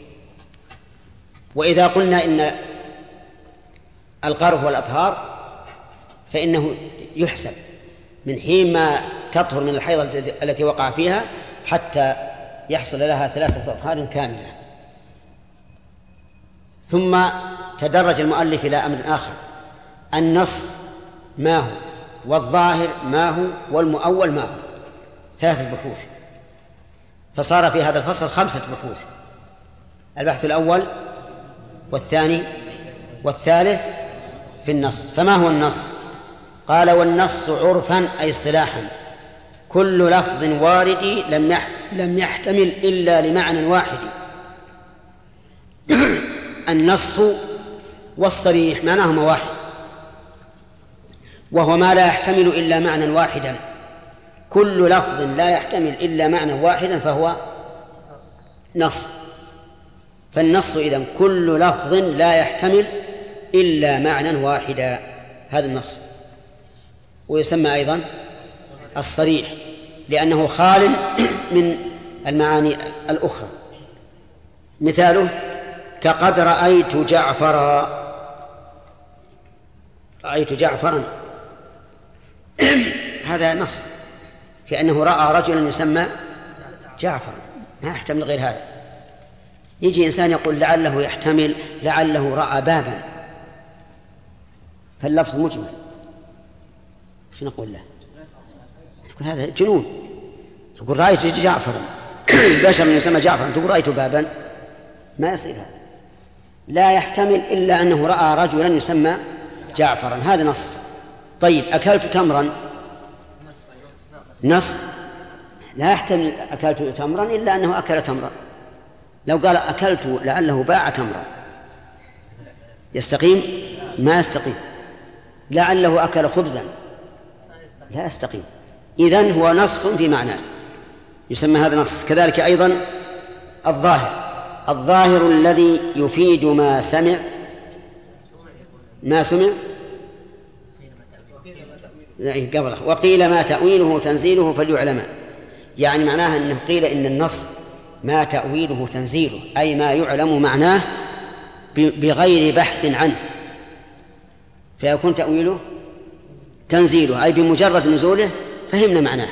وإذا قلنا إن القرف والأطهار فإنه يحسب من حين ما تطهر من الحيضة التي وقع فيها حتى يحصل لها ثلاثة أطهار كاملة. ثم تدرج المؤلف إلى أمر آخر. النص ما هو والظاهر ما هو والمؤول ما هو؟ ثلاثة بحوث. فصار في هذا الفصل خمسة بحوث. البحث الأول والثاني والثالث في النص. فما هو النص؟ قال والنص عرفا أي اصطلاحا. كل لفظ وارد لم لم يحتمل إلا لمعنى واحد. النص والصريح معناهما واحد. وهو ما لا يحتمل إلا معنى واحدا. كل لفظ لا يحتمل إلا معنى واحدا فهو نص. فالنص إذن كل لفظ لا يحتمل إلا معنى واحدا هذا النص. ويسمى أيضا الصريح لأنه خال [coughs] من المعاني الأخرى. مثاله كقد رأيت جعفرا رأيت جعفرا. [coughs] هذا نص في أنه رأى رجلا يسمى جعفر ما يحتمل غير هذا. يجي إنسان يقول لعله يحتمل لعله رأى بابا. فاللفظ مجمل. شو نقول له؟ يقول هذا جنون. يقول رأيت جعفرا. [clears throat] بشر يسمى جعفرا. تقول رأيت بابا. ما يصير هذا. لا يحتمل إلا أنه رأى رجلا يسمى جعفرا. هذا نص. طيب أكلت تمرا؟ نص. لا يحتمل أكلت تمرا إلا أنه أكل تمرا. لو قال أكلت لعله باع تمرا يستقيم؟ ما يستقيم. لعله أكل خبزا. لا يستقيم. إذن هو نص في معناه. يسمى هذا نص. كذلك أيضا الظاهر. الظاهر الذي يفيد ما سمع. ما سمع؟ قبله. وقيل ما تأويله تنزيله فليعلم. يعني معناها أنه قيل إن النص ما تأويله تنزيله أي ما يعلم معناه بغير بحث عنه. فيكون تأويله تنزيله أي بمجرد نزوله فهمنا معناه.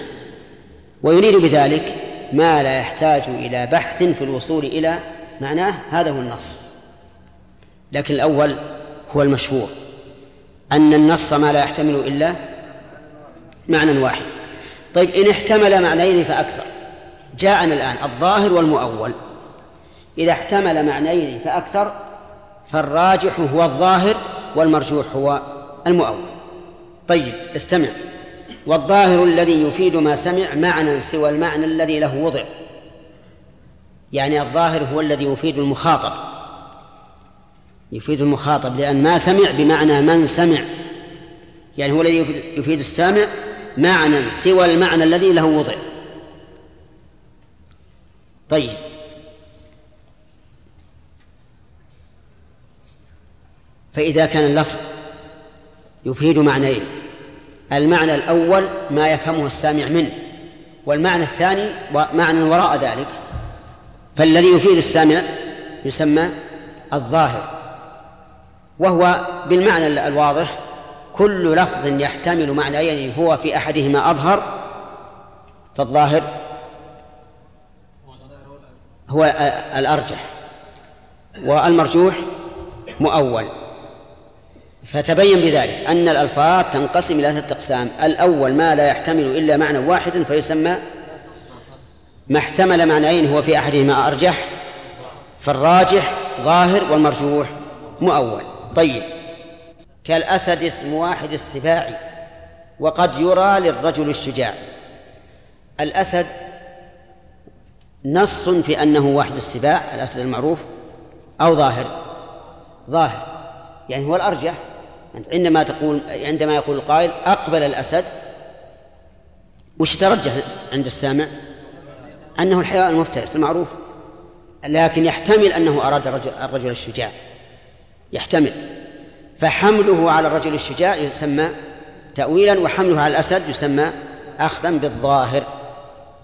ويريد بذلك ما لا يحتاج إلى بحث في الوصول إلى معناه هذا هو النص. لكن الأول هو المشهور. أن النص ما لا يحتمل إلا معنى واحد. طيب إن احتمل معنيين فأكثر. جاءنا الآن الظاهر والمؤول. إذا احتمل معنيين فأكثر فالراجح هو الظاهر والمرجوح هو المؤول. طيب استمع. والظاهر الذي يفيد ما سمع معنى سوى المعنى الذي له وضع. يعني الظاهر هو الذي يفيد المخاطب. يفيد المخاطب لأن ما سمع بمعنى من سمع. يعني هو الذي يفيد السامع معنى سوى المعنى الذي له وضع. طيب. فإذا كان اللفظ يفيد معنيين. المعنى الأول ما يفهمه السامع منه والمعنى الثاني معنى وراء ذلك. فالذي يفيد السامع يسمى الظاهر وهو بالمعنى الواضح كل لفظ يحتمل معنيين هو في أحدهما أظهر فالظاهر هو الأرجح والمرجوح مؤول. فتبين بذلك أن الألفاظ تنقسم إلى ثلاثة أقسام. الأول ما لا يحتمل إلا معنى واحدا فيسمى ما احتمل معنيين هو في أحدهما أرجح فالراجح ظاهر والمرجوح مؤول. طيب كالأسد اسم واحد السباع وقد يرى للرجل الشجاع. الأسد نص في أنه واحد السباع الأسد المعروف أو ظاهر. ظاهر. يعني هو الأرجح. عندما تقول عندما يقول القائل أقبل الأسد وش ترجح عند السامع؟ أنه الحيوان المفترس المعروف. لكن يحتمل أنه أراد الرجل, الرجل الشجاع. يحتمل. فحمله على الرجل الشجاع يسمى تأويلا وحمله على الأسد يسمى أخذا بالظاهر.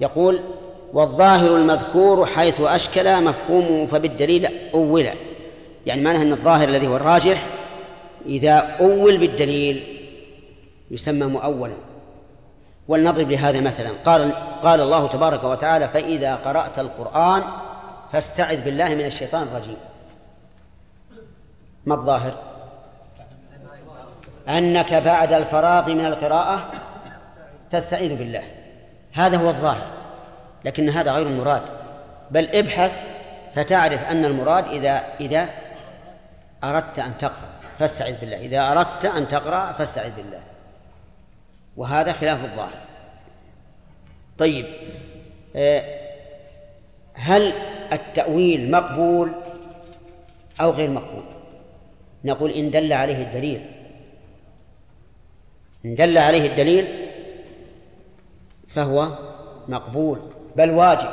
يقول والظاهر المذكور حيث أشكل مفهومه فبالدليل أول. يعني معناه أن الظاهر الذي هو الراجح إذا أول بالدليل يسمى مؤولا. ولنضرب لهذا مثلا. قال قال الله تبارك وتعالى فإذا قرأت القرآن فاستعذ بالله من الشيطان الرجيم. ما الظاهر؟ أنك بعد الفراغ من القراءة تستعيذ بالله. هذا هو الظاهر. لكن هذا غير المراد. بل ابحث فتعرف أن المراد إذا إذا أردت أن تقرأ فاستعذ بالله. إذا أردت أن تقرأ فاستعذ بالله. وهذا خلاف الظاهر. طيب آه، هل التأويل مقبول أو غير مقبول؟ نقول إن دل عليه الدليل. إن دل عليه الدليل فهو مقبول. بل واجب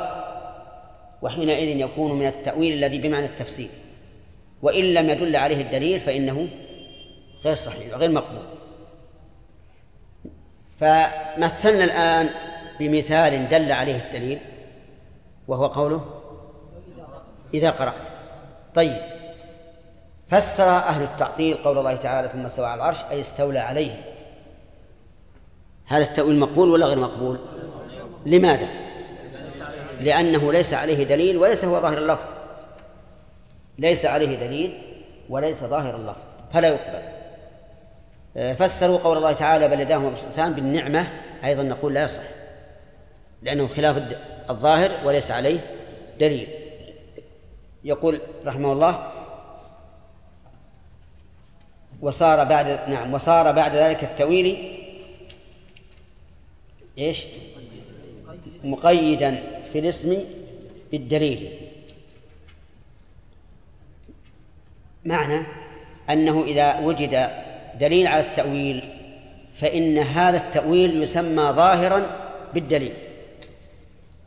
وحينئذ يكون من التأويل الذي بمعنى التفسير. وإن لم يدل عليه الدليل فإنه غير صحيح وغير مقبول. فمثلنا الآن بمثال دل عليه الدليل وهو قوله إذا قرأت طيب فسر أهل التعطيل قول الله تعالى ثم استوى على العرش أي استولى عليه. هذا التأويل مقبول ولا غير مقبول؟ لماذا؟ لأنه ليس عليه دليل وليس هو ظاهر اللفظ. ليس عليه دليل وليس ظاهر اللفظ. فلا يقبل. آه، فسروا قول الله تعالى بل يداه مبسوطتان بالنعمة أيضا نقول لا يصح. لأنه خلاف الظاهر وليس عليه دليل. يقول رحمه الله وصار بعد نعم وصار بعد ذلك التويل إيش؟ مقيدا. في الاسم بالدليل. معنى أنه إذا وجد دليل على التأويل فإن هذا التأويل يسمى ظاهرا بالدليل.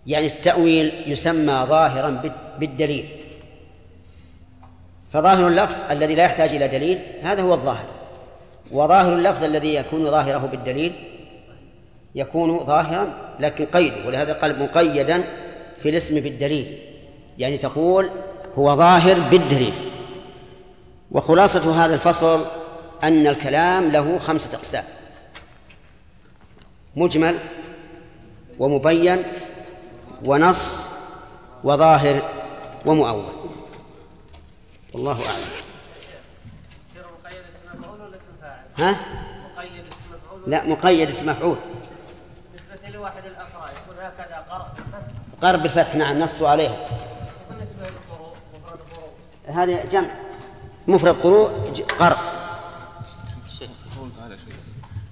يعني التأويل يسمى ظاهرا بالدليل. فظاهر اللفظ الذي لا يحتاج إلى دليل هذا هو الظاهر وظاهر اللفظ الذي يكون ظاهره بالدليل يكون ظاهرا لكن قيده ولهذا قال مقيدا في الاسم بالدليل. يعني تقول هو ظاهر بالدليل. وخلاصة هذا الفصل أن الكلام له خمسة أقسام. مجمل ومبين ونص وظاهر ومؤول. والله أعلم. ها؟ مقيد اسم مفعول لا مقيد اسم مفعول.
بالنسبة لواحد الأفراد يكون هكذا قرب
قرب بالفتح نعم نصوا عليه
بالنسبة للقروء مفرد القروء
هذا جمع. مفرد قروء قرب
قوله تعالى شيء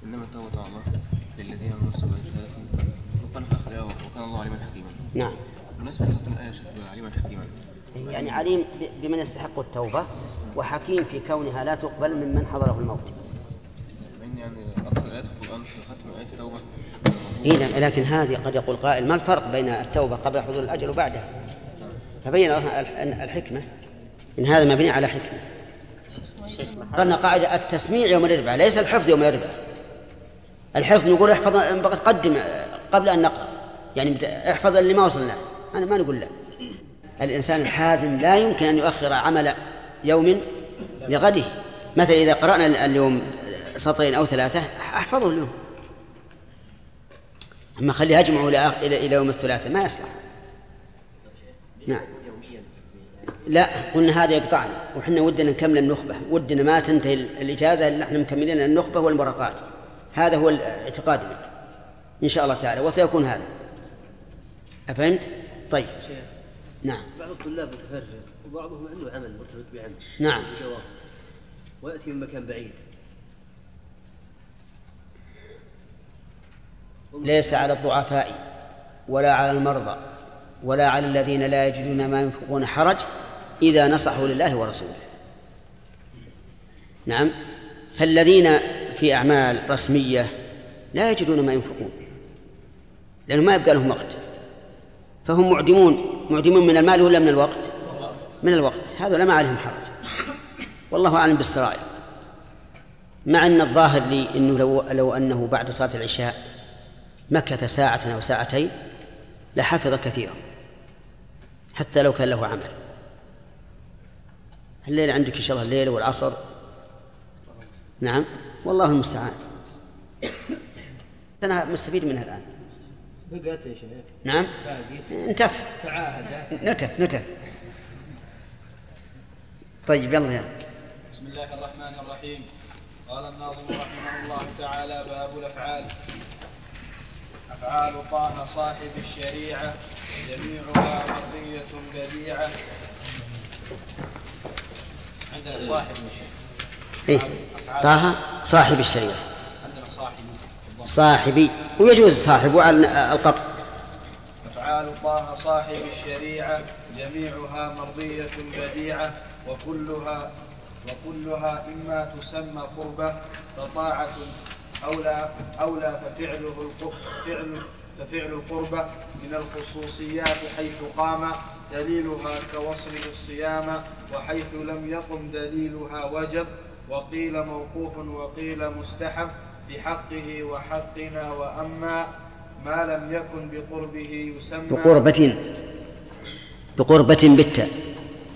إنما التوبه على الله للذين من نفسهم بجهاله فقال أخذ وكان الله عليما حكيما.
نعم.
بالنسبة لختم الآية شيخ عليما حكيما.
يعني عليم بمن يستحق التوبة وحكيم في كونها لا تقبل ممن حضره الموت.
يعني في القرآن ختم التوبة.
إيه لكن هذه قد يقول قائل ما الفرق بين التوبة قبل حضور الأجل وبعدها؟ فبين الحكمة. إن هذا مبني على حكمة. قلنا قاعدة التسميع يوم الأربعاء ليس الحفظ يوم الأربعاء الحفظ نقول احفظ تقدم قبل أن نقرأ. يعني احفظ اللي ما وصلنا. أنا ما نقول لا. الإنسان الحازم لا يمكن أن يؤخر عمل يوم لغده. مثلا إذا قرأنا اليوم سطرين أو ثلاثة أحفظه اليوم أما خليه أجمعه إلى إلى يوم الثلاثاء ما يصلح. نعم. لا قلنا هذا يقطعنا. وحنا ودنا نكمل النخبة. ودنا ما تنتهي الإجازة إلا إحنا مكملين النخبة والمراقات هذا هو اعتقادنا إن شاء الله تعالى. وسيكون هذا. أفهمت؟ طيب. نعم.
بعض الطلاب متفرغ وبعضهم عنده عمل مرتبط بعمل.
نعم.
ويأتي من مكان بعيد.
ليس على الضعفاء ولا على المرضى ولا على الذين لا يجدون ما ينفقون حرج إذا نصحوا لله ورسوله. نعم. فالذين في أعمال رسمية لا يجدون ما ينفقون لأنه ما يبقى لهم وقت. فهم معدمون معدمون من المال ولا من الوقت؟ من الوقت. هذا ما عليهم حرج. والله أعلم بالسرائر. مع أن الظاهر لي أنه لو, لو أنه بعد صلاة العشاء مكث ساعة أو ساعتين لحفظ كثيرا حتى لو كان له عمل. الليل عندك إن شاء الله الليل والعصر. نعم. والله المستعان. أنا مستفيد منها الآن.
بقيت يا شيخ.
نعم. انتف.
تعاهد.
نتف نتف. طيب يلا يا.
بسم الله الرحمن الرحيم. قال الناظم رحمه الله تعالى باب الأفعال. أفعال طه صاحب الشريعة جميعها مرضية بديعة. عندنا صاحب
إيه؟ طه صاحب الشريعة.
عندنا صاحب
صاحبي ويجوز صاحب على القطع.
أفعال طه صاحب الشريعة جميعها مرضية بديعة وكلها وكلها إما تسمى قربة فطاعة أولى أولى ففعله فعل ففعل القربة من الخصوصيات حيث قام دليلها كوصله الصيام وحيث لم يقم دليلها وجب وقيل موقوف وقيل مستحب بحقه وحقنا وأما ما لم يكن بقربه يسمى
بقربة بقربة بالتاء.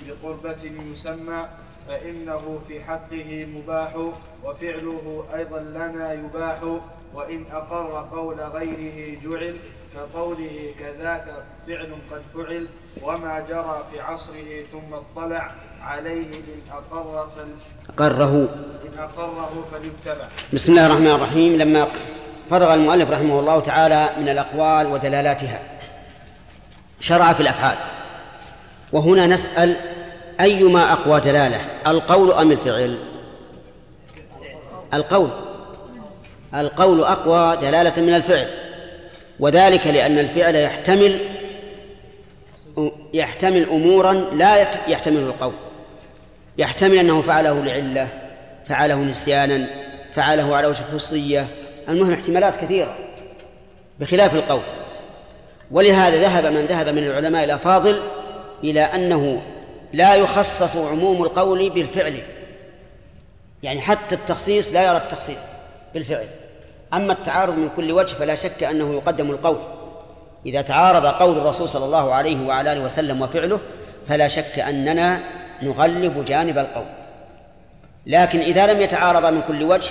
بقربة يسمى فإنه في حقه مباح وفعله أيضا لنا يباح وإن أقر قول غيره جعل كقوله كذاك فعل قد فعل وما جرى في عصره ثم اطلع عليه إن أقر فل
قره
إن أقره فليتبع.
بسم الله الرحمن الرحيم. لما فرغ المؤلف رحمه الله تعالى من الأقوال ودلالاتها شرع في الأفعال. وهنا نسأل أيما أقوى دلالة؟ القول أم الفعل؟ القول. القول أقوى دلالة من الفعل. وذلك لأن الفعل يحتمل يحتمل أمورا لا يحتمله القول. يحتمل أنه فعله لعلة فعله نسيانا فعله على وجه الخصوصية المهم احتمالات كثيرة بخلاف القول. ولهذا ذهب من ذهب من العلماء الأفاضل إلى أنه لا يخصص عموم القول بالفعل. يعني حتى التخصيص لا يرى التخصيص بالفعل. أما التعارض من كل وجه فلا شك أنه يقدم القول. إذا تعارض قول الرسول صلى الله عليه وعلى آله وسلم وفعله فلا شك أننا نغلب جانب القول. لكن إذا لم يتعارض من كل وجه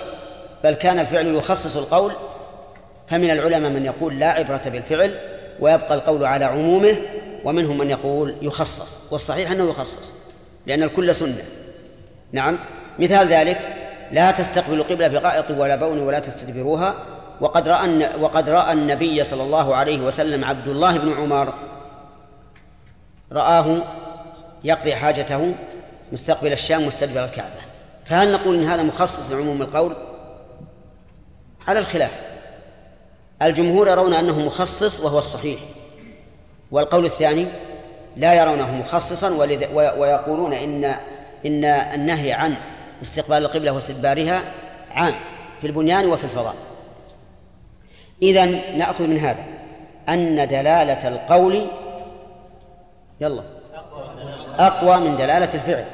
بل كان الفعل يخصص القول فمن العلماء من يقول لا عبرة بالفعل ويبقى القول على عمومه ومنهم من يقول يخصص والصحيح أنه يخصص لأن الكل سنة. نعم مثال ذلك لا تستقبلوا القبلة بغائط ولا بون ولا تستدبروها وقد رأى وقد رأى النبي صلى الله عليه وسلم عبد الله بن عمر رآه يقضي حاجته مستقبل الشام مستدبر الكعبة. فهل نقول إن هذا مخصص لعموم القول؟ على الخلاف. الجمهور يرون أنه مخصص وهو الصحيح. والقول الثاني لا يرونه مخصصا ويقولون إن إن النهي عن استقبال القبلة واستدبارها عام في البنيان وفي الفضاء. إذا نأخذ من هذا أن دلالة القول يلا أقوى من دلالة الفعل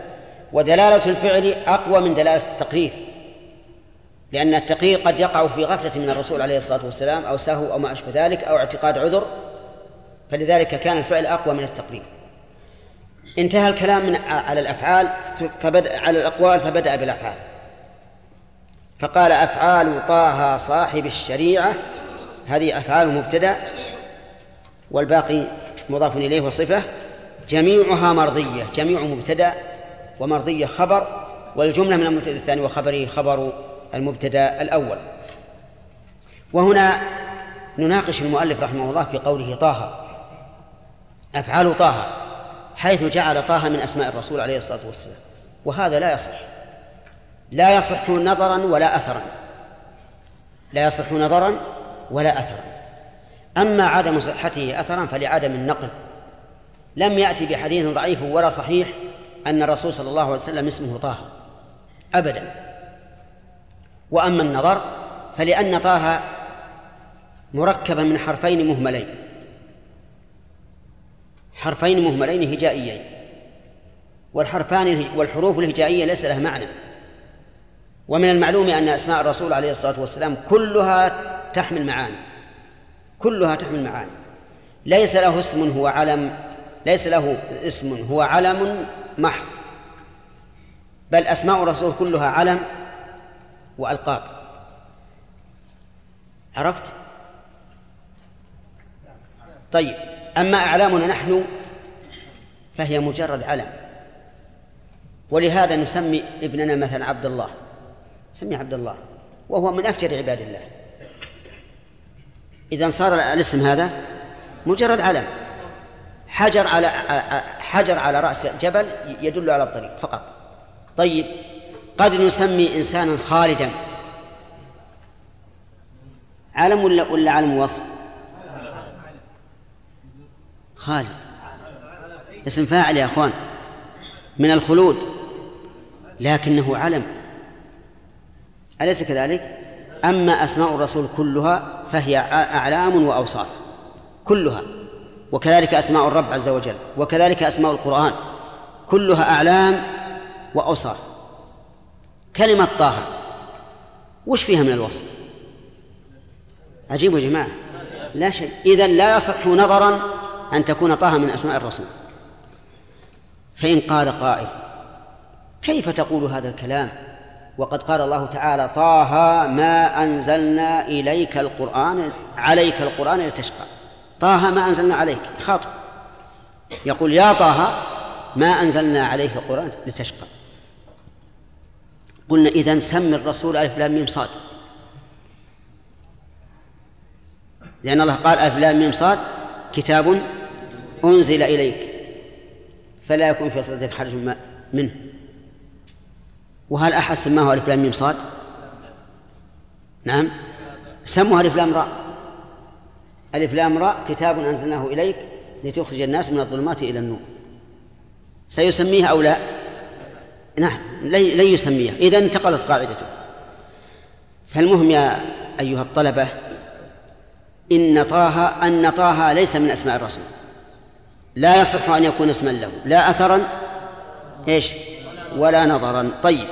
ودلالة الفعل أقوى من دلالة التقرير لأن التقرير قد يقع في غفلة من الرسول عليه الصلاة والسلام أو سهو أو ما أشبه ذلك أو اعتقاد عذر فلذلك كان الفعل أقوى من التقرير. انتهى الكلام من على الأفعال فبدأ على الأقوال فبدأ بالأفعال. فقال أفعال طه صاحب الشريعة هذه أفعال مبتدأ والباقي مضاف إليه وصفة جميعها مرضية جميع مبتدأ ومرضية خبر والجملة من المبتدأ الثاني وخبره خبر المبتدأ الأول. وهنا نناقش المؤلف رحمه الله في قوله طه. أفعال طه حيث جعل طه من أسماء الرسول عليه الصلاة والسلام. وهذا لا يصح. لا يصح نظرا ولا أثرا. لا يصح نظرا ولا أثرا. أما عدم صحته أثرا فلعدم النقل. لم يأتي بحديث ضعيف ولا صحيح أن الرسول صلى الله عليه وسلم اسمه طه. أبدا. وأما النظر فلأن طه مركبا من حرفين مهملين. حرفين مهملين هجائيين. والحرفان والحروف الهجائية ليس لها معنى. ومن المعلوم أن أسماء الرسول عليه الصلاة والسلام كلها تحمل معاني. كلها تحمل معاني. ليس له اسم هو علم ليس له اسم هو علم محض. بل أسماء الرسول كلها علم وألقاب. عرفت؟ طيب. أما أعلامنا نحن فهي مجرد علم. ولهذا نسمي ابننا مثلا عبد الله. سميه عبد الله. وهو من أفجر عباد الله. إذا صار الاسم هذا مجرد علم. حجر على حجر على رأس جبل يدل على الطريق فقط. طيب قد نسمي إنسانا خالدا. علم ولا ولا علم وصف؟ خالد. اسم فاعل يا اخوان. من الخلود. لكنه علم. أليس كذلك؟ أما أسماء الرسول كلها فهي أعلام وأوصاف. كلها. وكذلك أسماء الرب عز وجل. وكذلك أسماء القرآن. كلها أعلام وأوصاف. كلمة طه. وش فيها من الوصف؟ عجيب يا جماعة. لا شيء. إذا لا يصح نظرا أن تكون طه من أسماء الرسول. فإن قال قائل كيف تقول هذا الكلام؟ وقد قال الله تعالى طه ما أنزلنا إليك القرآن عليك القرآن لتشقى. طه ما أنزلنا عليك خاطب يقول يا طه ما أنزلنا عليك القرآن لتشقى. قلنا إذا سم الرسول ألف لام ميم صاد. لأن الله قال ألف لام ميم صاد كتاب أنزل إليك فلا يكون في صدرك حرج منه. وهل أحد سماه ألف لام ميم صاد؟ نعم. سموها ألف لام راء. ألف لام راء كتاب أنزلناه إليك لتخرج الناس من الظلمات إلى النور. سيسميها أو لا؟ نعم لن يسميها إذا انتقضت قاعدته. فالمهم يا أيها الطلبة إن طه أن طه ليس من أسماء الرسول. لا يصح أن يكون اسما له. لا أثرا إيش؟ ولا نظرا. طيب.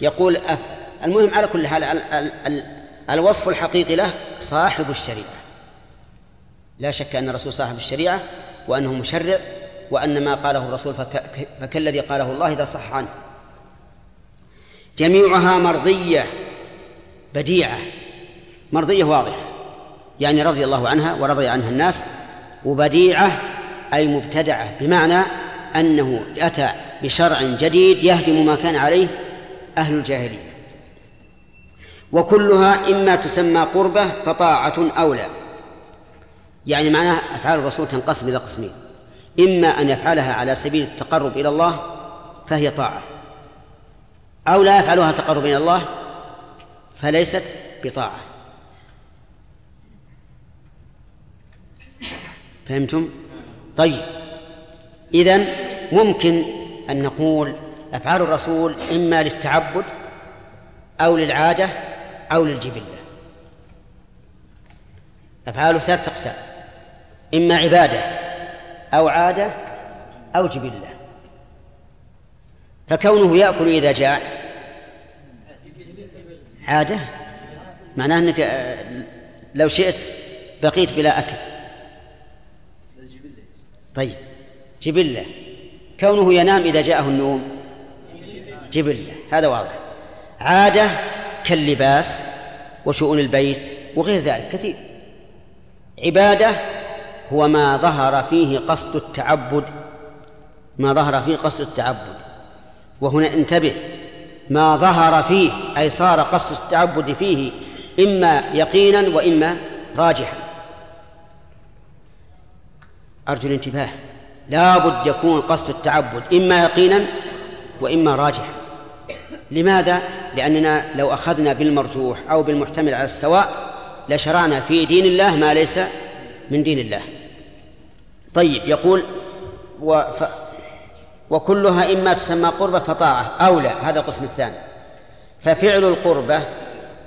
يقول أف... المهم على كل حال ال... ال... ال... الوصف الحقيقي له صاحب الشريعة. لا شك أن الرسول صاحب الشريعة وأنه مشرع وأن ما قاله الرسول فك... فكالذي قاله الله إذا صح عنه. جميعها مرضية بديعة. مرضية واضحة. يعني رضي الله عنها ورضي عنها الناس وبديعة أي مبتدعة بمعنى أنه أتى بشرع جديد يهدم ما كان عليه أهل الجاهلية. وكلها إما تسمى قربة فطاعة أولى. يعني معناها أفعال الرسول تنقسم إلى قسمين. إما أن يفعلها على سبيل التقرب إلى الله فهي طاعة. أو لا يفعلها تقرب إلى الله فليست بطاعة. فهمتم؟ طيب. إذن ممكن أن نقول أفعال الرسول إما للتعبد أو للعادة أو للجبلة. أفعاله ثلاثة أقسام. إما عبادة أو عادة أو جبلة. فكونه يأكل إذا جاع عادة؟ معناه أنك آه، لو شئت بقيت بلا أكل. طيب. جبلة. كونه ينام إذا جاءه النوم. جبلة. هذا واضح. عادة كاللباس وشؤون البيت وغير ذلك. كثير. عبادة هو ما ظهر فيه قصد التعبد. ما ظهر فيه قصد التعبد. وهنا انتبه. ما ظهر فيه أي صار قصد التعبد فيه إما يقينا وإما راجحا. أرجو الانتباه. لا بد يكون قصد التعبد إما يقينا وإما راجحا. لماذا؟ لأننا لو أخذنا بالمرجوح أو بالمحتمل على السواء لشرعنا في دين الله ما ليس من دين الله. طيب يقول وف وكلها إما تسمى قربة فطاعة أو لا هذا القسم الثاني. ففعل القربة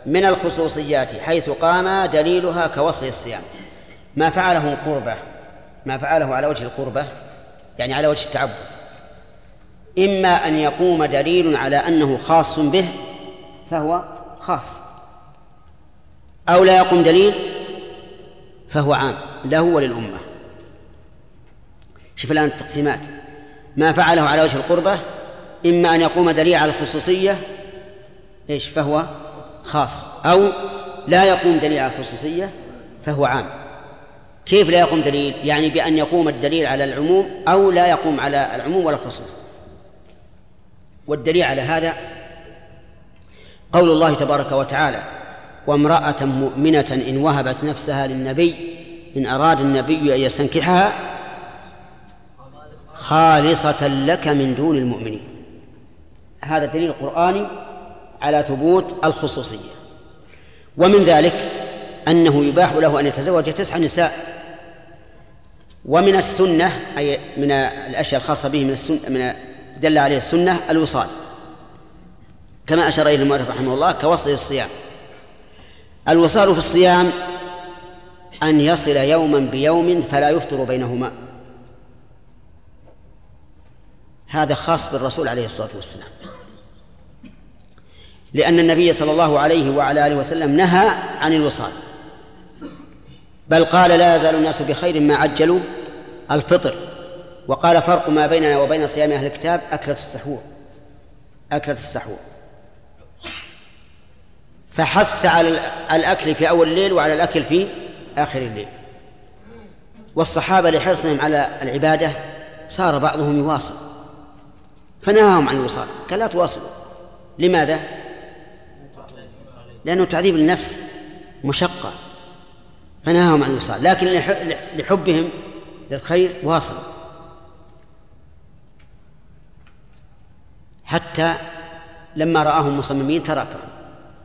من الخصوصيات حيث قام دليلها كوصي الصيام. ما فعله قربة ما فعله على وجه القربة يعني على وجه التعبد. إما أن يقوم دليل على أنه خاص به فهو خاص. أو لا يقوم دليل فهو عام له وللأمة شوف الآن التقسيمات. ما فعله على وجه القربة إما أن يقوم دليل على الخصوصية إيش؟ فهو خاص. أو لا يقوم دليل على الخصوصية فهو عام. كيف لا يقوم دليل؟ يعني بأن يقوم الدليل على العموم أو لا يقوم على العموم ولا الخصوص. والدليل على هذا قول الله تبارك وتعالى وامرأة مؤمنة إن وهبت نفسها للنبي إن أراد النبي أن يستنكحها خالصة لك من دون المؤمنين. هذا دليل قرآني على ثبوت الخصوصية. ومن ذلك أنه يباح له أن يتزوج تسع نساء. ومن السنة أي من الأشياء الخاصة به من السنة من دل عليه السنة الوصال. كما أشار إليه المؤلف رحمه الله كوصل الصيام. الوصال في الصيام أن يصل يوما بيوم فلا يفطر بينهما. هذا خاص بالرسول عليه الصلاة والسلام. لأن النبي صلى الله عليه وعلى آله وسلم نهى عن الوصال. بل قال لا يزال الناس بخير ما عجلوا الفطر. وقال فرق ما بيننا وبين صيام أهل الكتاب أكلة السحور. أكلة السحور. فحث على الأكل في أول الليل وعلى الأكل في آخر الليل. والصحابة لحرصهم على العبادة صار بعضهم يواصل. فنهاهم عن الوصال. قال لا تواصلوا. لماذا؟ لأنه تعذيب للنفس مشقة. فنهاهم عن الوصال لكن لحبهم للخير واصلوا حتى لما رآهم مصممين تركهم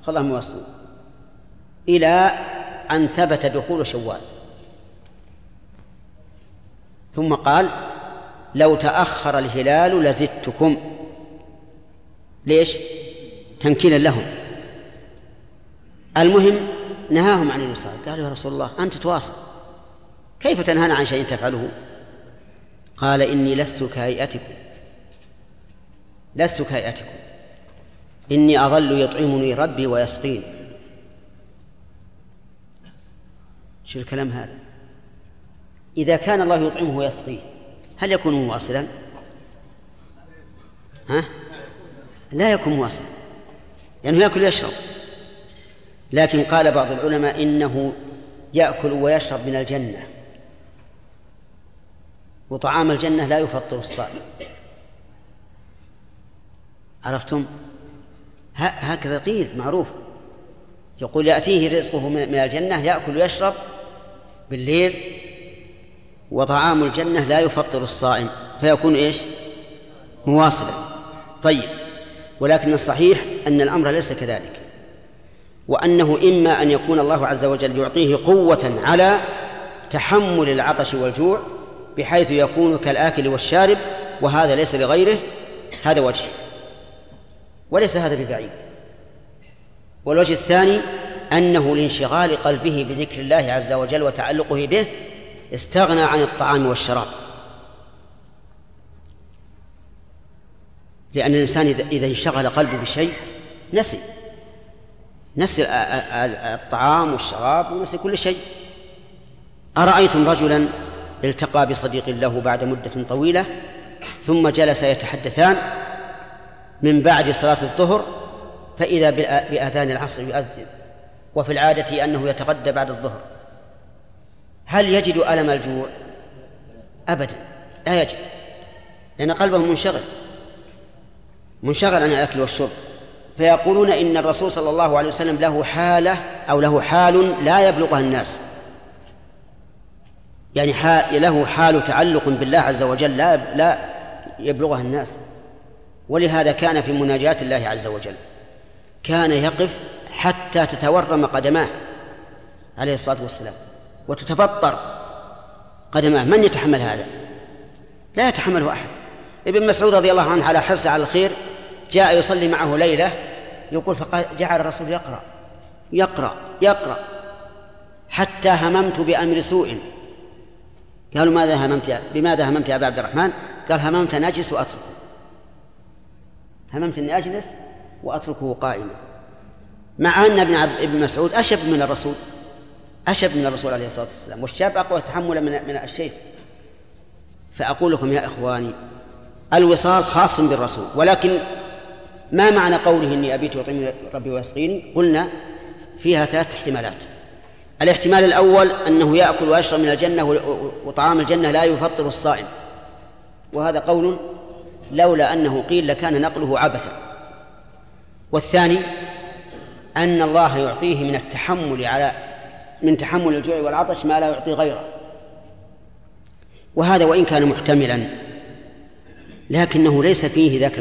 خلاهم يواصلون إلى أن ثبت دخول شوال. ثم قال لو تأخر الهلال لزدتكم. ليش؟ تنكيلا لهم. المهم نهاهم عن الوصال. قالوا يا رسول الله أنت تواصل. كيف تنهانا عن شيء تفعله؟ قال إني لست كهيئتكم. لست كهيئتكم. إني أظل يطعمني ربي ويسقين شو الكلام هذا؟ إذا كان الله يطعمه ويسقيه هل يكون مواصلا؟ ها؟ لا يكون مواصلا. لأنه يأكل ويشرب. لكن قال بعض العلماء إنه يأكل ويشرب من الجنة. وطعام الجنة لا يفطر الصائم. عرفتم؟ هكذا قيل معروف. يقول يأتيه رزقه من الجنة يأكل ويشرب بالليل وطعام الجنة لا يفطر الصائم. فيكون إيش؟ مواصلا. طيب ولكن الصحيح أن الأمر ليس كذلك. وأنه إما أن يكون الله عز وجل يعطيه قوة على تحمل العطش والجوع بحيث يكون كالآكل والشارب وهذا ليس لغيره هذا وجه. وليس هذا ببعيد. والوجه الثاني أنه لانشغال قلبه بذكر الله عز وجل وتعلقه به استغنى عن الطعام والشراب. لأن الإنسان إذا انشغل قلبه بشيء نسي. نسي الطعام والشراب ونسي كل شيء. أرأيتم رجلا التقى بصديق له بعد مدة طويلة ثم جلس يتحدثان من بعد صلاة الظهر فإذا بأذان العصر يؤذن وفي العادة أنه يتغدى بعد الظهر. هل يجد ألم الجوع؟ أبدا لا يجد لأن قلبه منشغل. منشغل عن الأكل والشرب. فيقولون إن الرسول صلى الله عليه وسلم له حالة أو له حال لا يبلغها الناس. يعني حال له حال تعلق بالله عز وجل لا لا يبلغها الناس. ولهذا كان في مناجاة الله عز وجل. كان يقف حتى تتورم قدماه عليه الصلاة والسلام. وتتفطر قدماه. من يتحمل هذا؟ لا يتحمله أحد. ابن مسعود رضي الله عنه على حرصه على الخير جاء يصلي معه ليلة يقول فجعل الرسول يقرأ يقرأ يقرأ. حتى هممت بأمر سوء. قالوا ماذا هممت بماذا هممت يا أبا عبد الرحمن؟ قال هممت أن أجلس وأتركه. هممت أني أجلس وأتركه قائما. مع أن ابن ابن مسعود أشب من الرسول أشب من الرسول عليه الصلاة والسلام. والشاب أقوى تحملا من من الشيخ. فأقول لكم يا إخواني الوصال خاص بالرسول ولكن ما معنى قوله إني أبيت وطعمي ربي ويسقيني قلنا فيها ثلاث احتمالات. الاحتمال الأول أنه يأكل ويشرب من الجنة وطعام الجنة لا يفطر الصائم. وهذا قول لولا أنه قيل لكان نقله عبثا. والثاني أن الله يعطيه من التحمل على من تحمل الجوع والعطش ما لا يعطي غيره. وهذا وإن كان محتملا. لكنه ليس فيه ذاك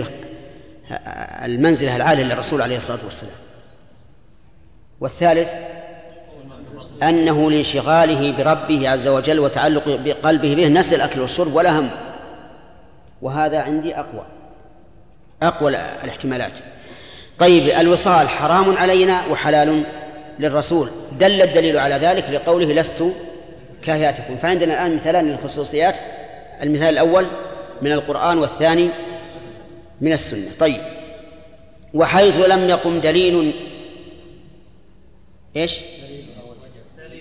المنزلة العالية للرسول عليه الصلاة والسلام. والثالث أنه لانشغاله بربه عز وجل وتعلق بقلبه به نسى الأكل والشرب ولا هم وهذا عندي أقوى أقوى الاحتمالات. طيب الوصال حرام علينا وحلال للرسول. دل الدليل على ذلك لقوله لست كهياتكم فعندنا الآن مثالان للخصوصيات المثال الأول من القرآن والثاني من السنة. طيب. وحيث لم يقم دليل إيش؟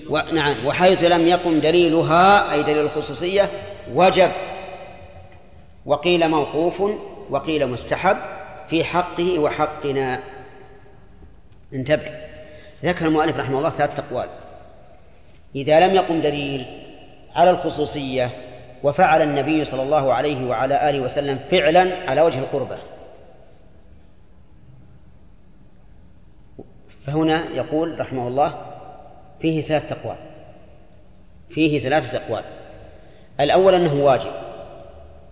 و... نعم. وحيث لم يقم دليلها أي دليل الخصوصية وجب. وقيل موقوف وقيل مستحب في حقه وحقنا. انتبه. ذكر المؤلف رحمه الله ثلاث أقوال. إذا لم يقم دليل على الخصوصية وفعل النبي صلى الله عليه وعلى آله وسلم فعلا على وجه القربة. فهنا يقول رحمه الله فيه ثلاثة أقوال. فيه ثلاثة أقوال. الأول أنه واجب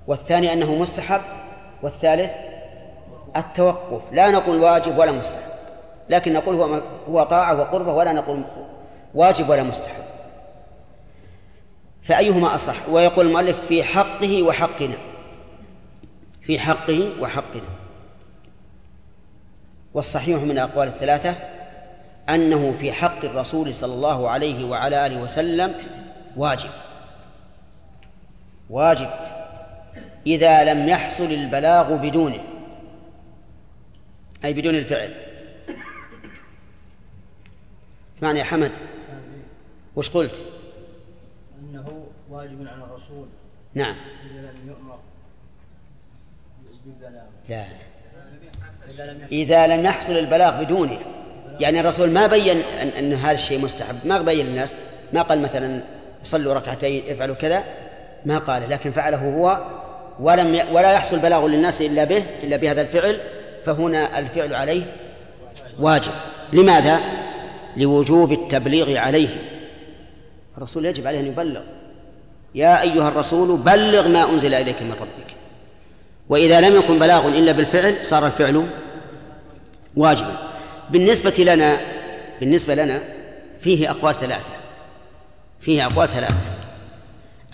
والثاني أنه مستحب والثالث التوقف. لا نقول واجب ولا مستحب لكن نقول هو هو طاعة وقربة ولا نقول واجب ولا مستحب. فأيهما أصح؟ ويقول المؤلف في حقه وحقنا. في حقه وحقنا. والصحيح من الأقوال الثلاثة أنه في حق الرسول صلى الله عليه وعلى آله وسلم واجب. واجب. إذا لم يحصل البلاغ بدونه. أي بدون الفعل. معنى يا حمد. وش قلت؟
أنه واجب على الرسول
نعم.
إذا لم يؤمر. بالبلاغ
لا. إذا لم يحصل. البلاغ بدونه. يعني الرسول ما بين أن, أن هذا الشيء مستحب. ما بين للناس ما قال مثلا صلوا ركعتين افعلوا كذا. ما قال. لكن فعله هو ولم ي... ولا يحصل بلاغ للناس إلا به إلا بهذا الفعل. فهنا الفعل عليه واجب. لماذا؟ لوجوب التبليغ عليه. الرسول يجب عليه أن يبلغ. يا أيها الرسول بلغ ما أنزل إليك من ربك. وإذا لم يكن بلاغ إلا بالفعل صار الفعل واجبا. بالنسبة لنا بالنسبة لنا فيه أقوال ثلاثة. فيه أقوال ثلاثة.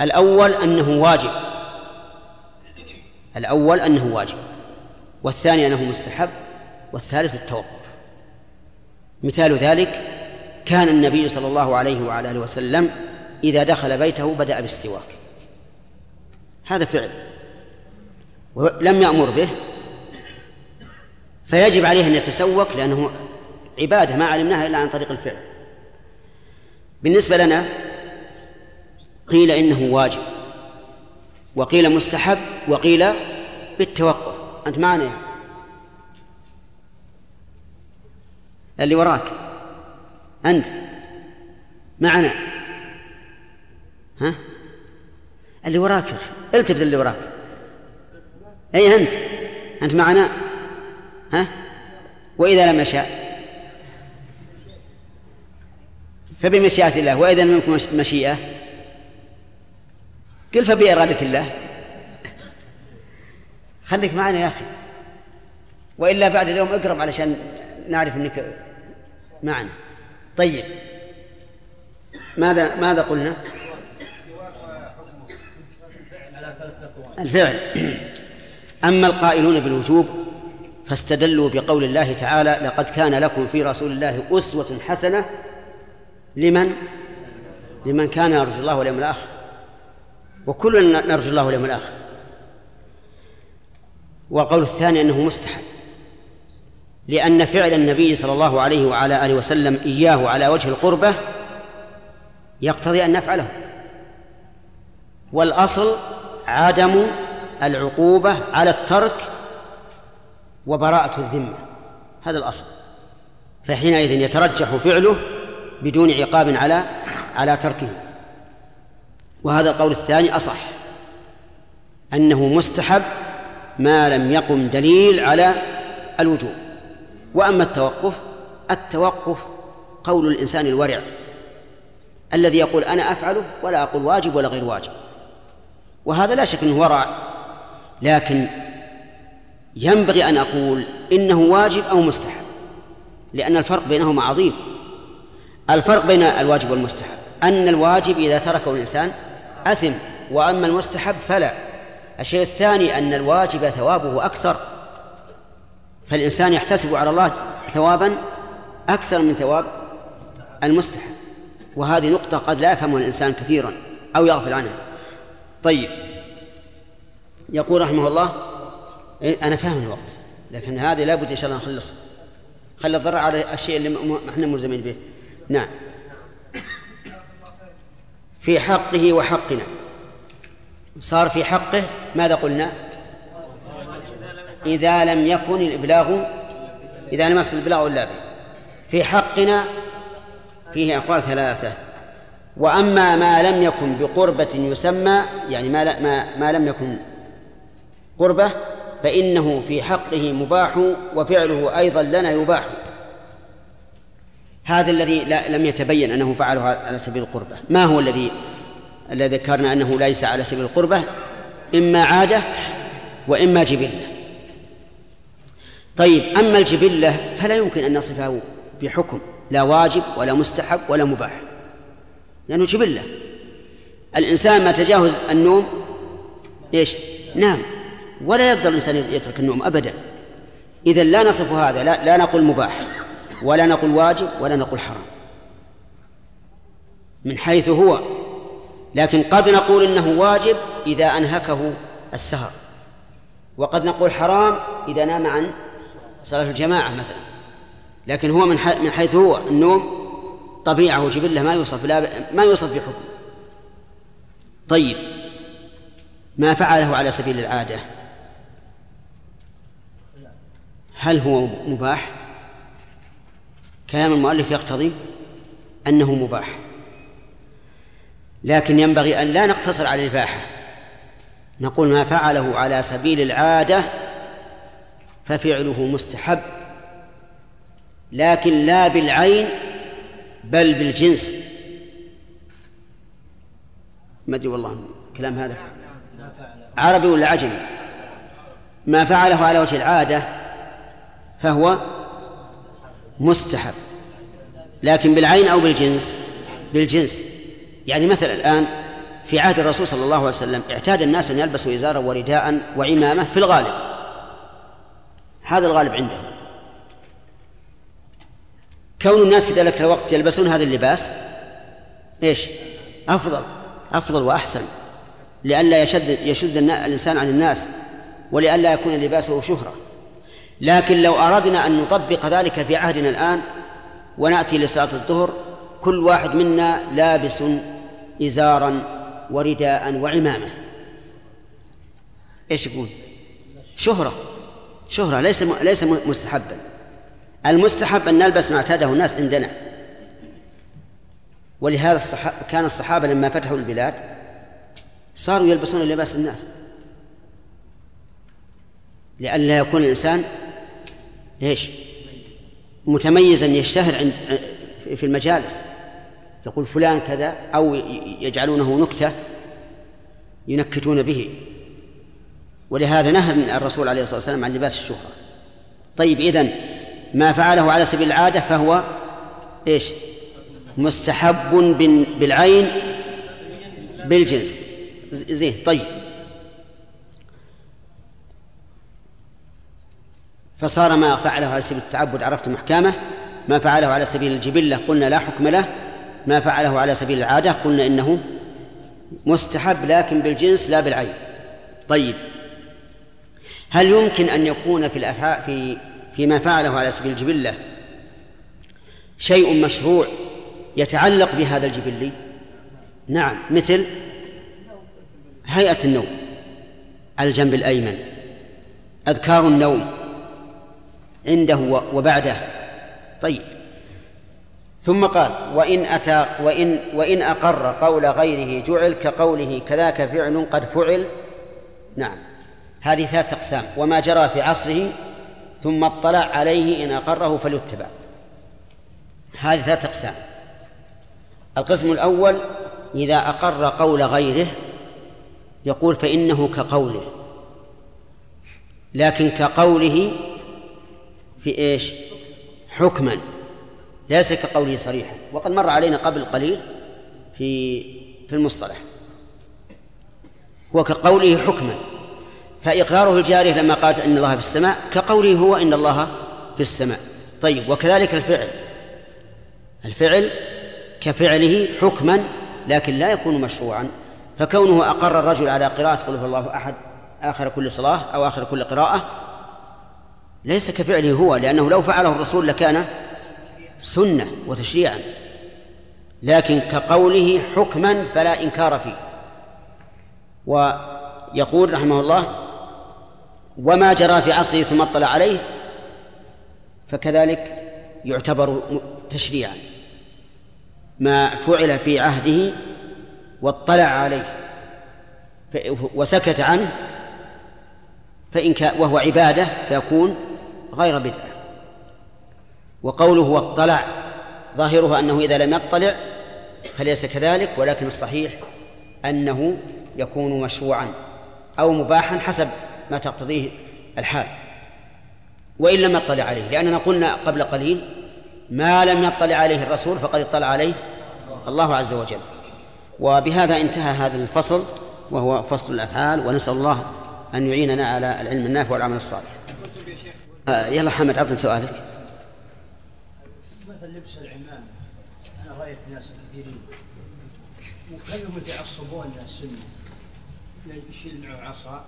الأول أنه واجب. الأول أنه واجب. والثاني أنه مستحب. والثالث التوقف. مثال ذلك كان النبي صلى الله عليه وعلى آله وسلم إذا دخل بيته بدأ بالسواك. هذا فعل. ولم يأمر به. فيجب عليه أن يتسوك لأنه عبادة ما علمناها إلا عن طريق الفعل. بالنسبة لنا قيل إنه واجب وقيل مستحب وقيل بالتوقف أنت معنا؟ اللي وراك. أنت. معنا. ها؟ اللي وراك التفت اللي وراك. أي أنت. أنت معنا؟ ها؟ وإذا لم يشاء. فبمشيئة الله. وإذا لم يكن مشيئة. قل فبإرادة الله. خليك معنا يا أخي. وإلا بعد اليوم اقرب علشان نعرف أنك معنا. طيب. ماذا ماذا قلنا؟ الفعل. أما القائلون بالوجوب فاستدلوا بقول الله تعالى لقد كان لكم في رسول الله أسوة حسنة لمن؟ لمن كان يرجو الله واليوم الآخر. وكلنا نرجو الله واليوم الآخر. والقول الثاني أنه مستحب. لأن فعل النبي صلى الله عليه وعلى آله وسلم إياه على وجه القربة يقتضي أن نفعله. والأصل عدم العقوبة على الترك وبراءة الذمة. هذا الأصل. فحينئذ يترجح فعله بدون عقاب على على تركه. وهذا القول الثاني أصح. أنه مستحب ما لم يقم دليل على الوجوب. وأما التوقف التوقف قول الإنسان الورع الذي يقول أنا أفعله ولا أقول واجب ولا غير واجب. وهذا لا شك أنه ورع لكن ينبغي أن أقول إنه واجب أو مستحب لأن الفرق بينهما عظيم. الفرق بين الواجب والمستحب أن الواجب إذا تركه الإنسان أثم وأما المستحب فلا. الشيء الثاني أن الواجب ثوابه أكثر. فالإنسان يحتسب على الله ثوابا أكثر من ثواب المستحب وهذه نقطة قد لا يفهمها الإنسان كثيرا أو يغفل عنها. طيب. يقول رحمه الله إيه، أنا فاهم الوقت لكن هذه لابد إن شاء الله نخلصها. خلي الضرر على الشيء اللي إحنا ملزمين به. نعم. في حقه وحقنا. صار في حقه ماذا قلنا؟ إذا لم يكن الإبلاغ إذا لم يصل الإبلاغ إلا به. في حقنا فيه أقوال ثلاثة. وأما ما لم يكن بقربة يسمى يعني ما, ما, ما لم يكن قربة فإنه في حقه مباح وفعله أيضا لنا يباح. هذا الذي لا لم يتبين أنه فعله على سبيل القربة. ما هو الذي الذي ذكرنا أنه ليس على سبيل القربة؟ إما عادة وإما جبلة. طيب أما الجبلة فلا يمكن أن نصفه بحكم لا واجب ولا مستحب ولا مباح. لأنه جبلة. الإنسان ما تجاوز النوم إيش؟ نام. ولا يقدر الإنسان يترك النوم أبدا. إذا لا نصف هذا لا, لا نقول مباح ولا نقول واجب ولا نقول حرام. من حيث هو. لكن قد نقول إنه واجب إذا أنهكه السهر. وقد نقول حرام إذا نام عن صلاة الجماعة مثلا. لكن هو من من حيث هو النوم طبيعه وجبله ما يوصف لا ما يوصف بحكم. طيب ما فعله على سبيل العادة؟ هل هو مباح؟ كلام المؤلف يقتضي أنه مباح. لكن ينبغي أن لا نقتصر على الإباحة. نقول ما فعله على سبيل العادة ففعله مستحب. لكن لا بالعين بل بالجنس. ما أدري والله كلام هذا. عربي ولا عجمي؟ ما فعله على وجه العادة فهو مستحب. لكن بالعين أو بالجنس بالجنس. يعني مثلا الآن في عهد الرسول صلى الله عليه وسلم اعتاد الناس أن يلبسوا إزارا ورداء وعمامة في الغالب. هذا الغالب عندهم. كون الناس في ذلك الوقت يلبسون هذا اللباس إيش؟ أفضل أفضل وأحسن. لئلا يشد يشد الإنسان عن الناس ولئلا يكون لباسه شهرة. لكن لو أردنا أن نطبق ذلك في عهدنا الآن ونأتي لصلاة الظهر كل واحد منا لابس إزارا ورداء وعمامة. إيش يقول؟ شهرة. شهرة ليس ليس مستحبا. المستحب أن نلبس ما اعتاده الناس عندنا. ولهذا الصحابة كان الصحابة لما فتحوا البلاد صاروا يلبسون لباس الناس. لئلا يكون الإنسان إيش؟ متميزا يشتهر عند في المجالس. يقول فلان كذا أو يجعلونه نكتة ينكتون به. ولهذا نهى الرسول عليه الصلاة والسلام عن لباس الشهرة. طيب إذن ما فعله على سبيل العادة فهو إيش؟ مستحب بالعين بالجنس. زين طيب. فصار ما فعله على سبيل التعبد عرفتم أحكامه ما فعله على سبيل الجبلة قلنا لا حكم له. ما فعله على سبيل العادة قلنا إنه مستحب لكن بالجنس لا بالعين. طيب. هل يمكن أن يكون في الأفعال في فيما فعله على سبيل الجبلة شيء مشروع يتعلق بهذا الجبلي؟ نعم مثل هيئة النوم على الجنب الأيمن أذكار النوم عنده وبعده. طيب. ثم قال وإن أتى وإن وإن أقر قول غيره جعل كقوله كذاك فعل قد فعل. نعم. هذه ثلاث أقسام. وما جرى في عصره ثم اطلع عليه إن أقره فليتبع. هذه ثلاث أقسام. القسم الأول إذا أقر قول غيره يقول فإنه كقوله. لكن كقوله في إيش؟ حكما. ليس كقوله صريحا. وقد مر علينا قبل قليل في في المصطلح. هو كقوله حكما. فإقراره الجارية لما قالت إن الله في السماء كقوله هو إن الله في السماء. طيب وكذلك الفعل. الفعل كفعله حكما لكن لا يكون مشروعا. فكونه أقر الرجل على قراءة قل هو الله أحد آخر كل صلاة أو آخر كل قراءة ليس كفعله هو لأنه لو فعله الرسول لكان سنة وتشريعا. لكن كقوله حكما فلا إنكار فيه. ويقول رحمه الله وما جرى في عصره ثم اطلع عليه فكذلك يعتبر تشريعا. ما فعل في عهده واطلع عليه وسكت عنه فإن كان وهو عبادة فيكون غير بدعة. وقوله واطلع ظاهره أنه إذا لم يطلع فليس كذلك ولكن الصحيح أنه يكون مشروعا أو مباحا حسب ما تقتضيه الحال وإن لم يطلع عليه لأننا قلنا قبل قليل ما لم يطلع عليه الرسول فقد اطلع عليه الله عز وجل. وبهذا انتهى هذا الفصل وهو فصل الأفعال ونسأل الله أن يعيننا على العلم النافع والعمل الصالح. آه يلا حمد عطنا سؤالك.
مثل لبس العمامة. أنا رأيت ناس كثيرين وكانوا متعصبون السنة يشيل معه عصا.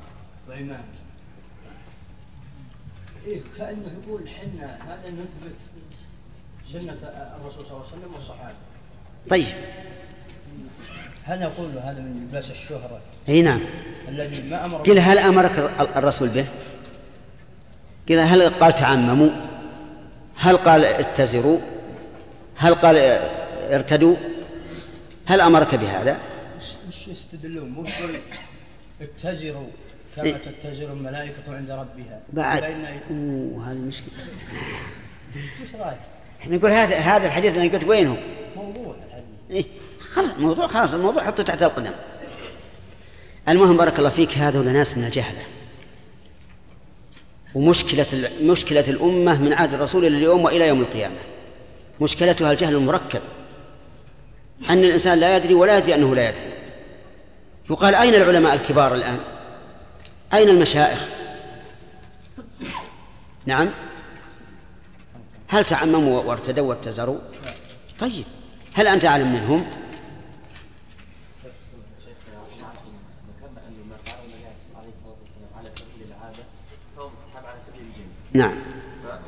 وعمامة إيه كأنه يقول حنا هذا نثبت سنة الرسول صلى الله عليه وسلم والصحابة
طيب
هل نقول هذا من لباس الشهرة
إي نعم
الذي ما أمر
قيل هل أمرك الرسول به؟ قيل هل قال تعمموا؟ هل قال اتزروا؟ هل قال ارتدوا؟ هل أمرك بهذا؟
مش يستدلون مو يقول اتزروا كما تتزر الملائكة عند ربها.
بعد. أوه هذه مشكلة.
إيش رأيك؟
إحنا نقول هذا هذا الحديث اللي قلت وين هو؟
موضوع الحديث.
إيه خلاص الموضوع خلاص الموضوع حطه تحت القدم. المهم بارك الله فيك هذول ناس من الجهلة. ومشكلة مشكلة الأمة من عهد الرسول إلى اليوم وإلى يوم القيامة. مشكلتها الجهل المركب. أن الإنسان لا يدري ولا يدري أنه لا يدري. يقال أين العلماء الكبار الآن؟ أين المشائخ؟ نعم. هل تعمموا وارتدوا واتزروا؟ طيب. هل أنت أعلم منهم؟ نعم.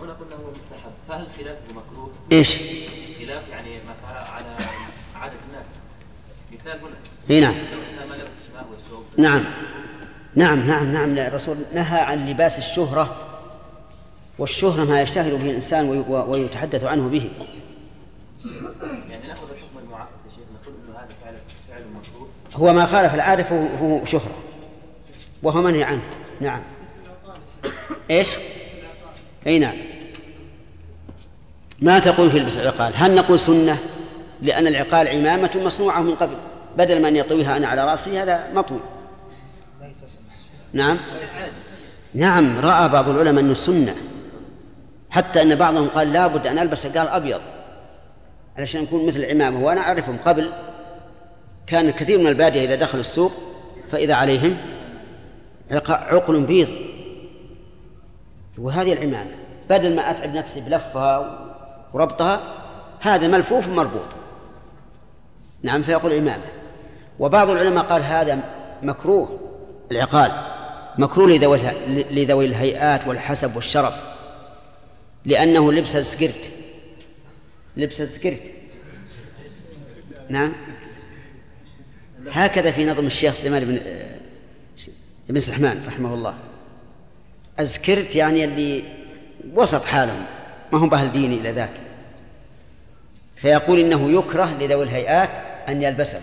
هنا قلنا هو مستحب. فهل خلافه مكروه؟
إيش؟
خلاف يعني ما فعل على عادة الناس. مثال هنا.
اي نعم
لو ما لبس والثوب
نعم. نعم نعم نعم الرسول نهى عن لباس الشهرة والشهرة ما يشتهر به الإنسان ويتحدث عنه به.
يعني نأخذ الحكم المعاكس يا شيخ نقول إنه هذا فعل فعل مكروه.
هو ما خالف العادة فهو, شهرة وهو منهي عنه. نعم. إيش؟ أي نعم. ما تقول في لبس العقال؟ هل نقول سنة؟ لأن العقال عمامة مصنوعة من قبل بدل ما أن يطويها أنا على رأسي هذا مطوي. نعم. نعم رأى بعض العلماء أنه سنة حتى أن بعضهم قال لابد أن ألبس قال أبيض علشان يكون مثل العمامة وأنا أعرفهم قبل كان كثير من البادية إذا دخلوا السوق فإذا عليهم عقل بيض. وهذه العمامة بدل ما أتعب نفسي بلفها وربطها هذا ملفوف ومربوط. نعم فيقول عمامة وبعض العلماء قال هذا مكروه العقال. مكروه لذوي الهيئات والحسب والشرف. لأنه لبس السكرت لبس السكرت نعم. هكذا في نظم الشيخ سليمان بن بن سحمان رحمه الله. أزكرت يعني اللي وسط حالهم ما هم بأهل ديني إلى ذاك. فيقول إنه يكره لذوي الهيئات أن يلبسه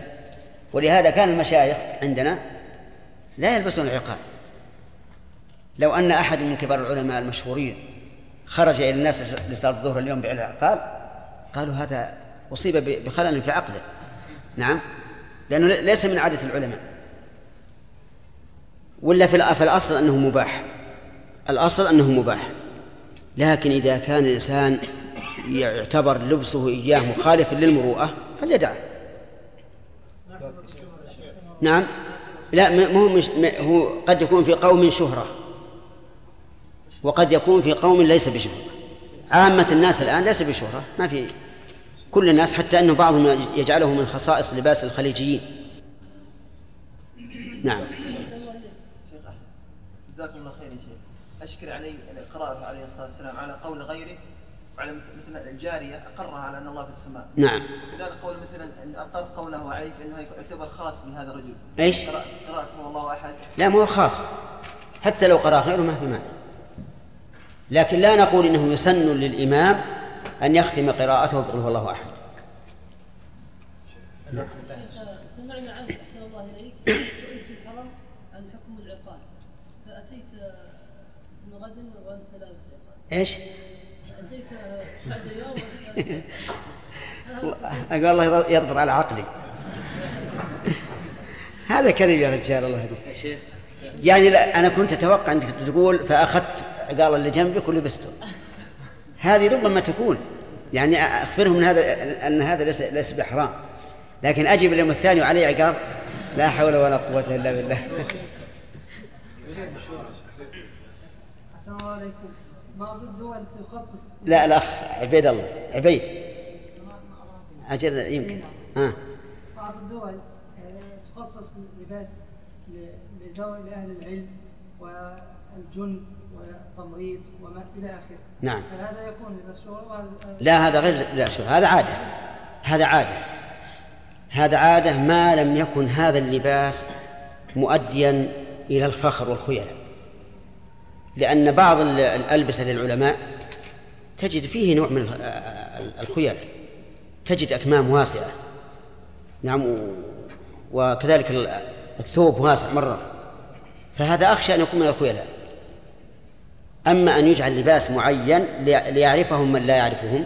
ولهذا كان المشايخ عندنا لا يلبسون العقال لو أن أحد من كبار العلماء المشهورين خرج إلى الناس لصلاة الظهر اليوم بعقال قالوا هذا أصيب بخلل في عقله. نعم؟ لأنه ليس من عادة العلماء. ولا في الأصل أنه مباح. الأصل أنه مباح. لكن إذا كان الإنسان يعتبر لبسه إياه مخالفا للمروءة فليدعه نعم؟ لا ما هو, مش هو قد يكون في قوم شهرة. وقد يكون في قوم ليس بشهرة. عامة الناس الآن ليس بشهرة. ما في كل الناس حتى أنه بعضهم يجعله من خصائص لباس الخليجيين. نعم.
جزاكم الله خير يا شيخ. أشكر علي قراءته عليه الصلاة والسلام على قول غيره وعلى مثل الجارية أقرها على أن الله في السماء.
نعم.
كذلك قول مثلا أن أقر قوله عليه فإنه يعتبر خاص بهذا الرجل.
إيش؟
قراءته الله أحد؟
لا مو خاص. حتى لو قرأ غيره ما في مانع. لكن لا نقول إنه يسن للإمام أن يختم قراءته بقول هو الله أحد.
سمعنا عنك أحسن الله إليك. سئلت في الحرم عن حكم العقال. فأتيت ابن غد وأنت لابس عقال
إيش؟
أتيت سعد أيام [laughs]
أقول الله يضبط على عقلي. هذا كذب يا رجال الله يهديك. يعني لا أنا كنت أتوقع أنك تقول فأخذت عقال اللي جنبك ولبسته. هذه ربما تكون يعني أخبرهم من هذا أن هذا ليس ليس بحرام. لكن أجب اليوم الثاني وعلي عقاب لا حول ولا قوة إلا بالله.
السلام عليكم. بعض الدول تخصص
لا الأخ عبيد الله عبيد. أجل يمكن. ها.
بعض الدول تخصص لباس لذوي لأهل العلم والجند والتمريض وما إلى آخره.
نعم.
هل هذا يكون لمشروع
لا هذا غير لا شوف هذا عادة هذا عادة. هذا عادة ما لم يكن هذا اللباس مؤديا إلى الفخر والخيلاء. لأن بعض الألبسة للعلماء تجد فيه نوع من الخيلاء. تجد أكمام واسعة. نعم وكذلك الثوب واسع مرة. فهذا أخشى أن يكون من الخيلاء أما أن يجعل لباس معين ليعرفهم من لا يعرفهم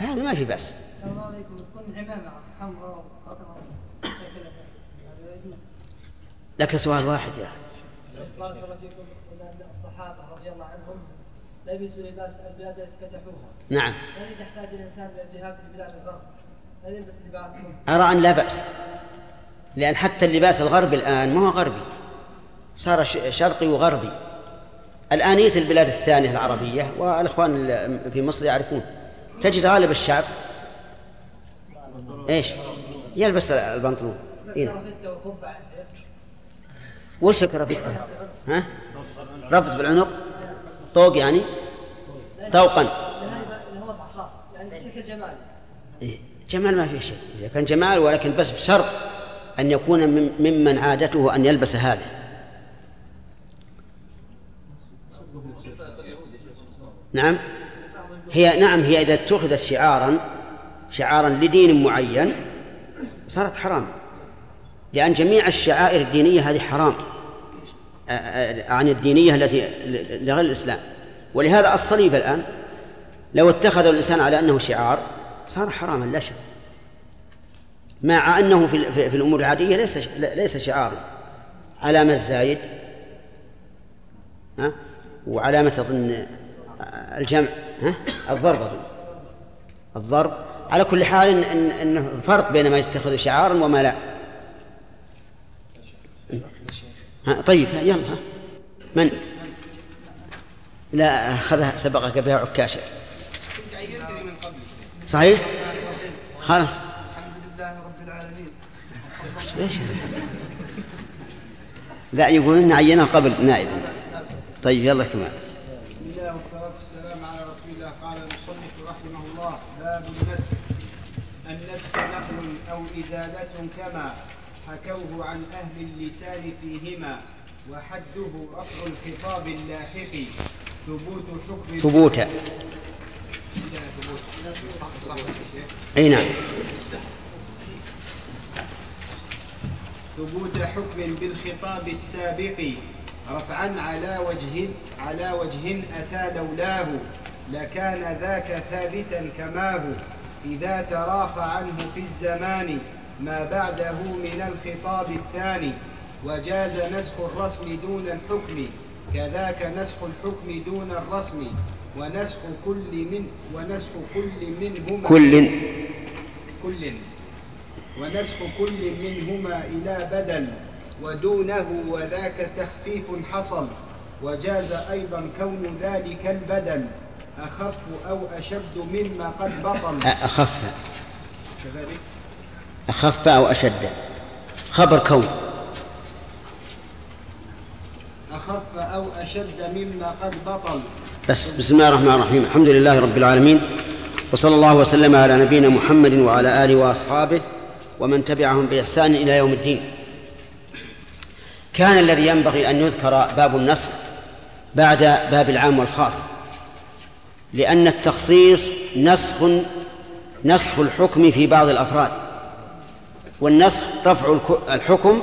فهذا ما في بأس.
السلام عليكم. تكون عمامة حمراء
لك سؤال واحد يا
بارك الله فيكم ان الصحابة رضي الله عنهم لبسوا لباس البلاد التي فتحوها.
نعم.
هل يحتاج الإنسان للذهاب لبلاد الغرب؟ هل يلبس لباسهم؟
أرى أن لا بأس لأن حتى اللباس الغربي الآن ما هو غربي. صار شرقي وغربي الآنية البلاد الثانية العربية والإخوان في مصر يعرفون تجد غالب الشعب إيش؟ يلبس البنطلون إيه؟ وش كرافتة؟ ها؟ ربط بالعنق طوق يعني طوقا إيه؟ جمال ما في شيء إذا كان جمال ولكن بس بشرط أن يكون ممن عادته أن يلبس هذا نعم. هي نعم هي إذا اتخذت شعارا شعارا لدين معين صارت حرام. لأن جميع الشعائر الدينية هذه حرام عن الدينية التي لغير الإسلام. ولهذا الصليب الآن لو اتخذ الإنسان على أنه شعار صار حراما لا شك. مع أنه في, في الأمور العادية ليس ليس شعارا علامة الزايد ها؟ وعلامة أظن الجمع ها؟ الضرب. أظن الضرب. على كل حال إن إن إنه فرق بين ما يتخذ شعارا وما لا. ها طيب يلا ها. من؟ لا أخذها سبقك بها عكاشة. صحيح؟ خلاص.
الحمد لله رب العالمين
إيش؟ لا يقولون عينها قبل نائبا طيب يلا كمان.
بسم الله والصلاة والسلام على رسول الله قال المصنف رحمه الله باب النسخ النسخ نقل أو إزالة كما حكوه عن أهل اللسان فيهما وحده رفع الخطاب اللاحق ثبوت حكم
ثبوتا أي نعم.
ثبوت حكم بالخطاب السابق رفعا على وجه على وجه أتى لولاه لكان ذاك ثابتا كماه. إذا تراخى عنه في الزمان ما بعده من الخطاب الثاني وجاز نسخ الرسم دون الحكم كذاك نسخ الحكم دون الرسم ونسخ كل من ونسخ كل منهما
كل
كل ونسخ كل منهما إلى بدل ودونه وذاك تخفيف حصل وجاز أيضا كون ذلك البدل أخف أو أشد مما قد بطل
أخف.
كذلك.
أخف أو أشد. خبر كون.
أخف أو أشد مما قد بطل
بس بسم الله الرحمن الرحيم. الحمد لله رب العالمين. وصلى الله وسلم على نبينا محمد وعلى آله وأصحابه ومن تبعهم بإحسان إلى يوم الدين. كان الذي ينبغي أن يذكر باب النسخ بعد باب العام والخاص. لأن التخصيص نسخ نسخ الحكم في بعض الأفراد والنسخ رفع الحكم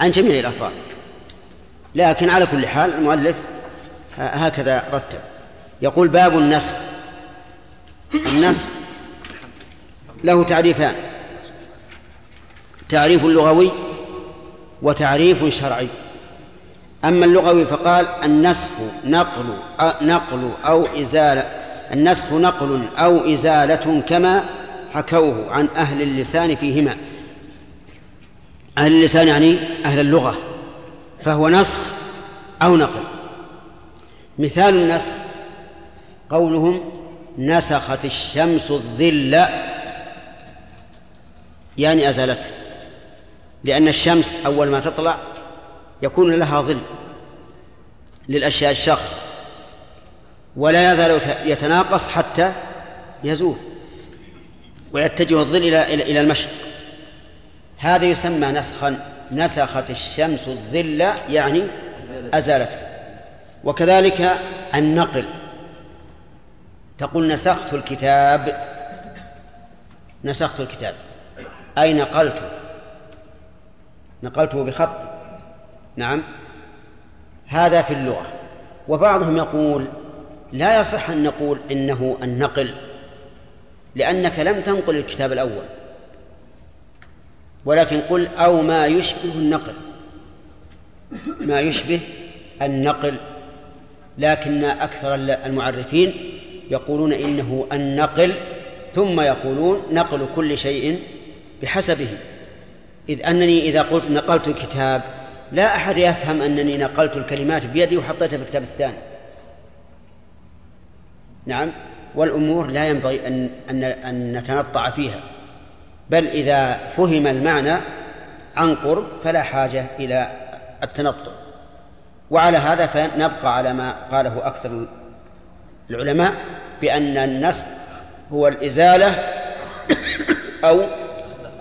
عن جميع الأفراد. لكن على كل حال المؤلف هكذا رتب. يقول باب النسخ. النسخ له تعريفان. تعريف لغوي وتعريف شرعي. أما اللغوي فقال النسخ نقل نقل أو إزالة النسخ نقل أو إزالة كما حكوه عن أهل اللسان فيهما. أهل اللسان يعني أهل اللغة فهو نسخ أو نقل. مثال النسخ قولهم نسخت الشمس الظل. يعني أزالته لأن الشمس أول ما تطلع يكون لها ظل للأشياء الشخص ولا يزال يتناقص حتى يزول ويتجه الظل إلى إلى المشرق. هذا يسمى نسخا نسخت الشمس الظل يعني أزالته وكذلك النقل. تقول نسخت الكتاب. نسخت الكتاب. أي نقلته. نقلته بخط. نعم. هذا في اللغة. وبعضهم يقول لا يصح أن نقول إنه النقل لأنك لم تنقل الكتاب الأول ولكن قل أو ما يشبه النقل. ما يشبه النقل لكن أكثر المعرفين يقولون إنه النقل ثم يقولون نقل كل شيء بحسبه. إذ أنني إذا قلت نقلت كتاب لا أحد يفهم أنني نقلت الكلمات بيدي وحطيتها في الكتاب الثاني. نعم. والأمور لا ينبغي أن, أن, أن نتنطع فيها. بل إذا فهم المعنى عن قرب فلا حاجة إلى التنطع. وعلى هذا فنبقى على ما قاله أكثر العلماء بأن النسخ هو الإزالة أو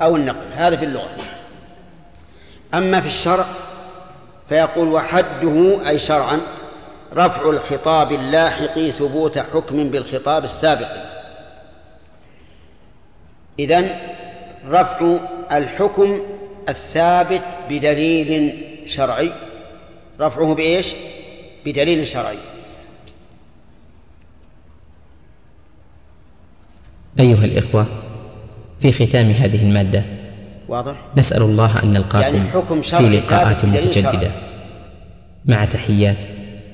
أو النقل. هذا في اللغة. أما في الشرع فيقول وحده أي شرعا رفع الخطاب اللاحق ثبوت حكم بالخطاب السابق. إذن رفع الحكم الثابت بدليل شرعي. رفعه بإيش؟ بدليل شرعي.
أيها الإخوة في ختام هذه المادة
واضح؟
نسأل الله أن نلقاكم
يعني حكم
في
شرعي
لقاءات
ثابت بدليل
متجددة.
شرعي.
مع تحيات.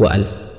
وألف.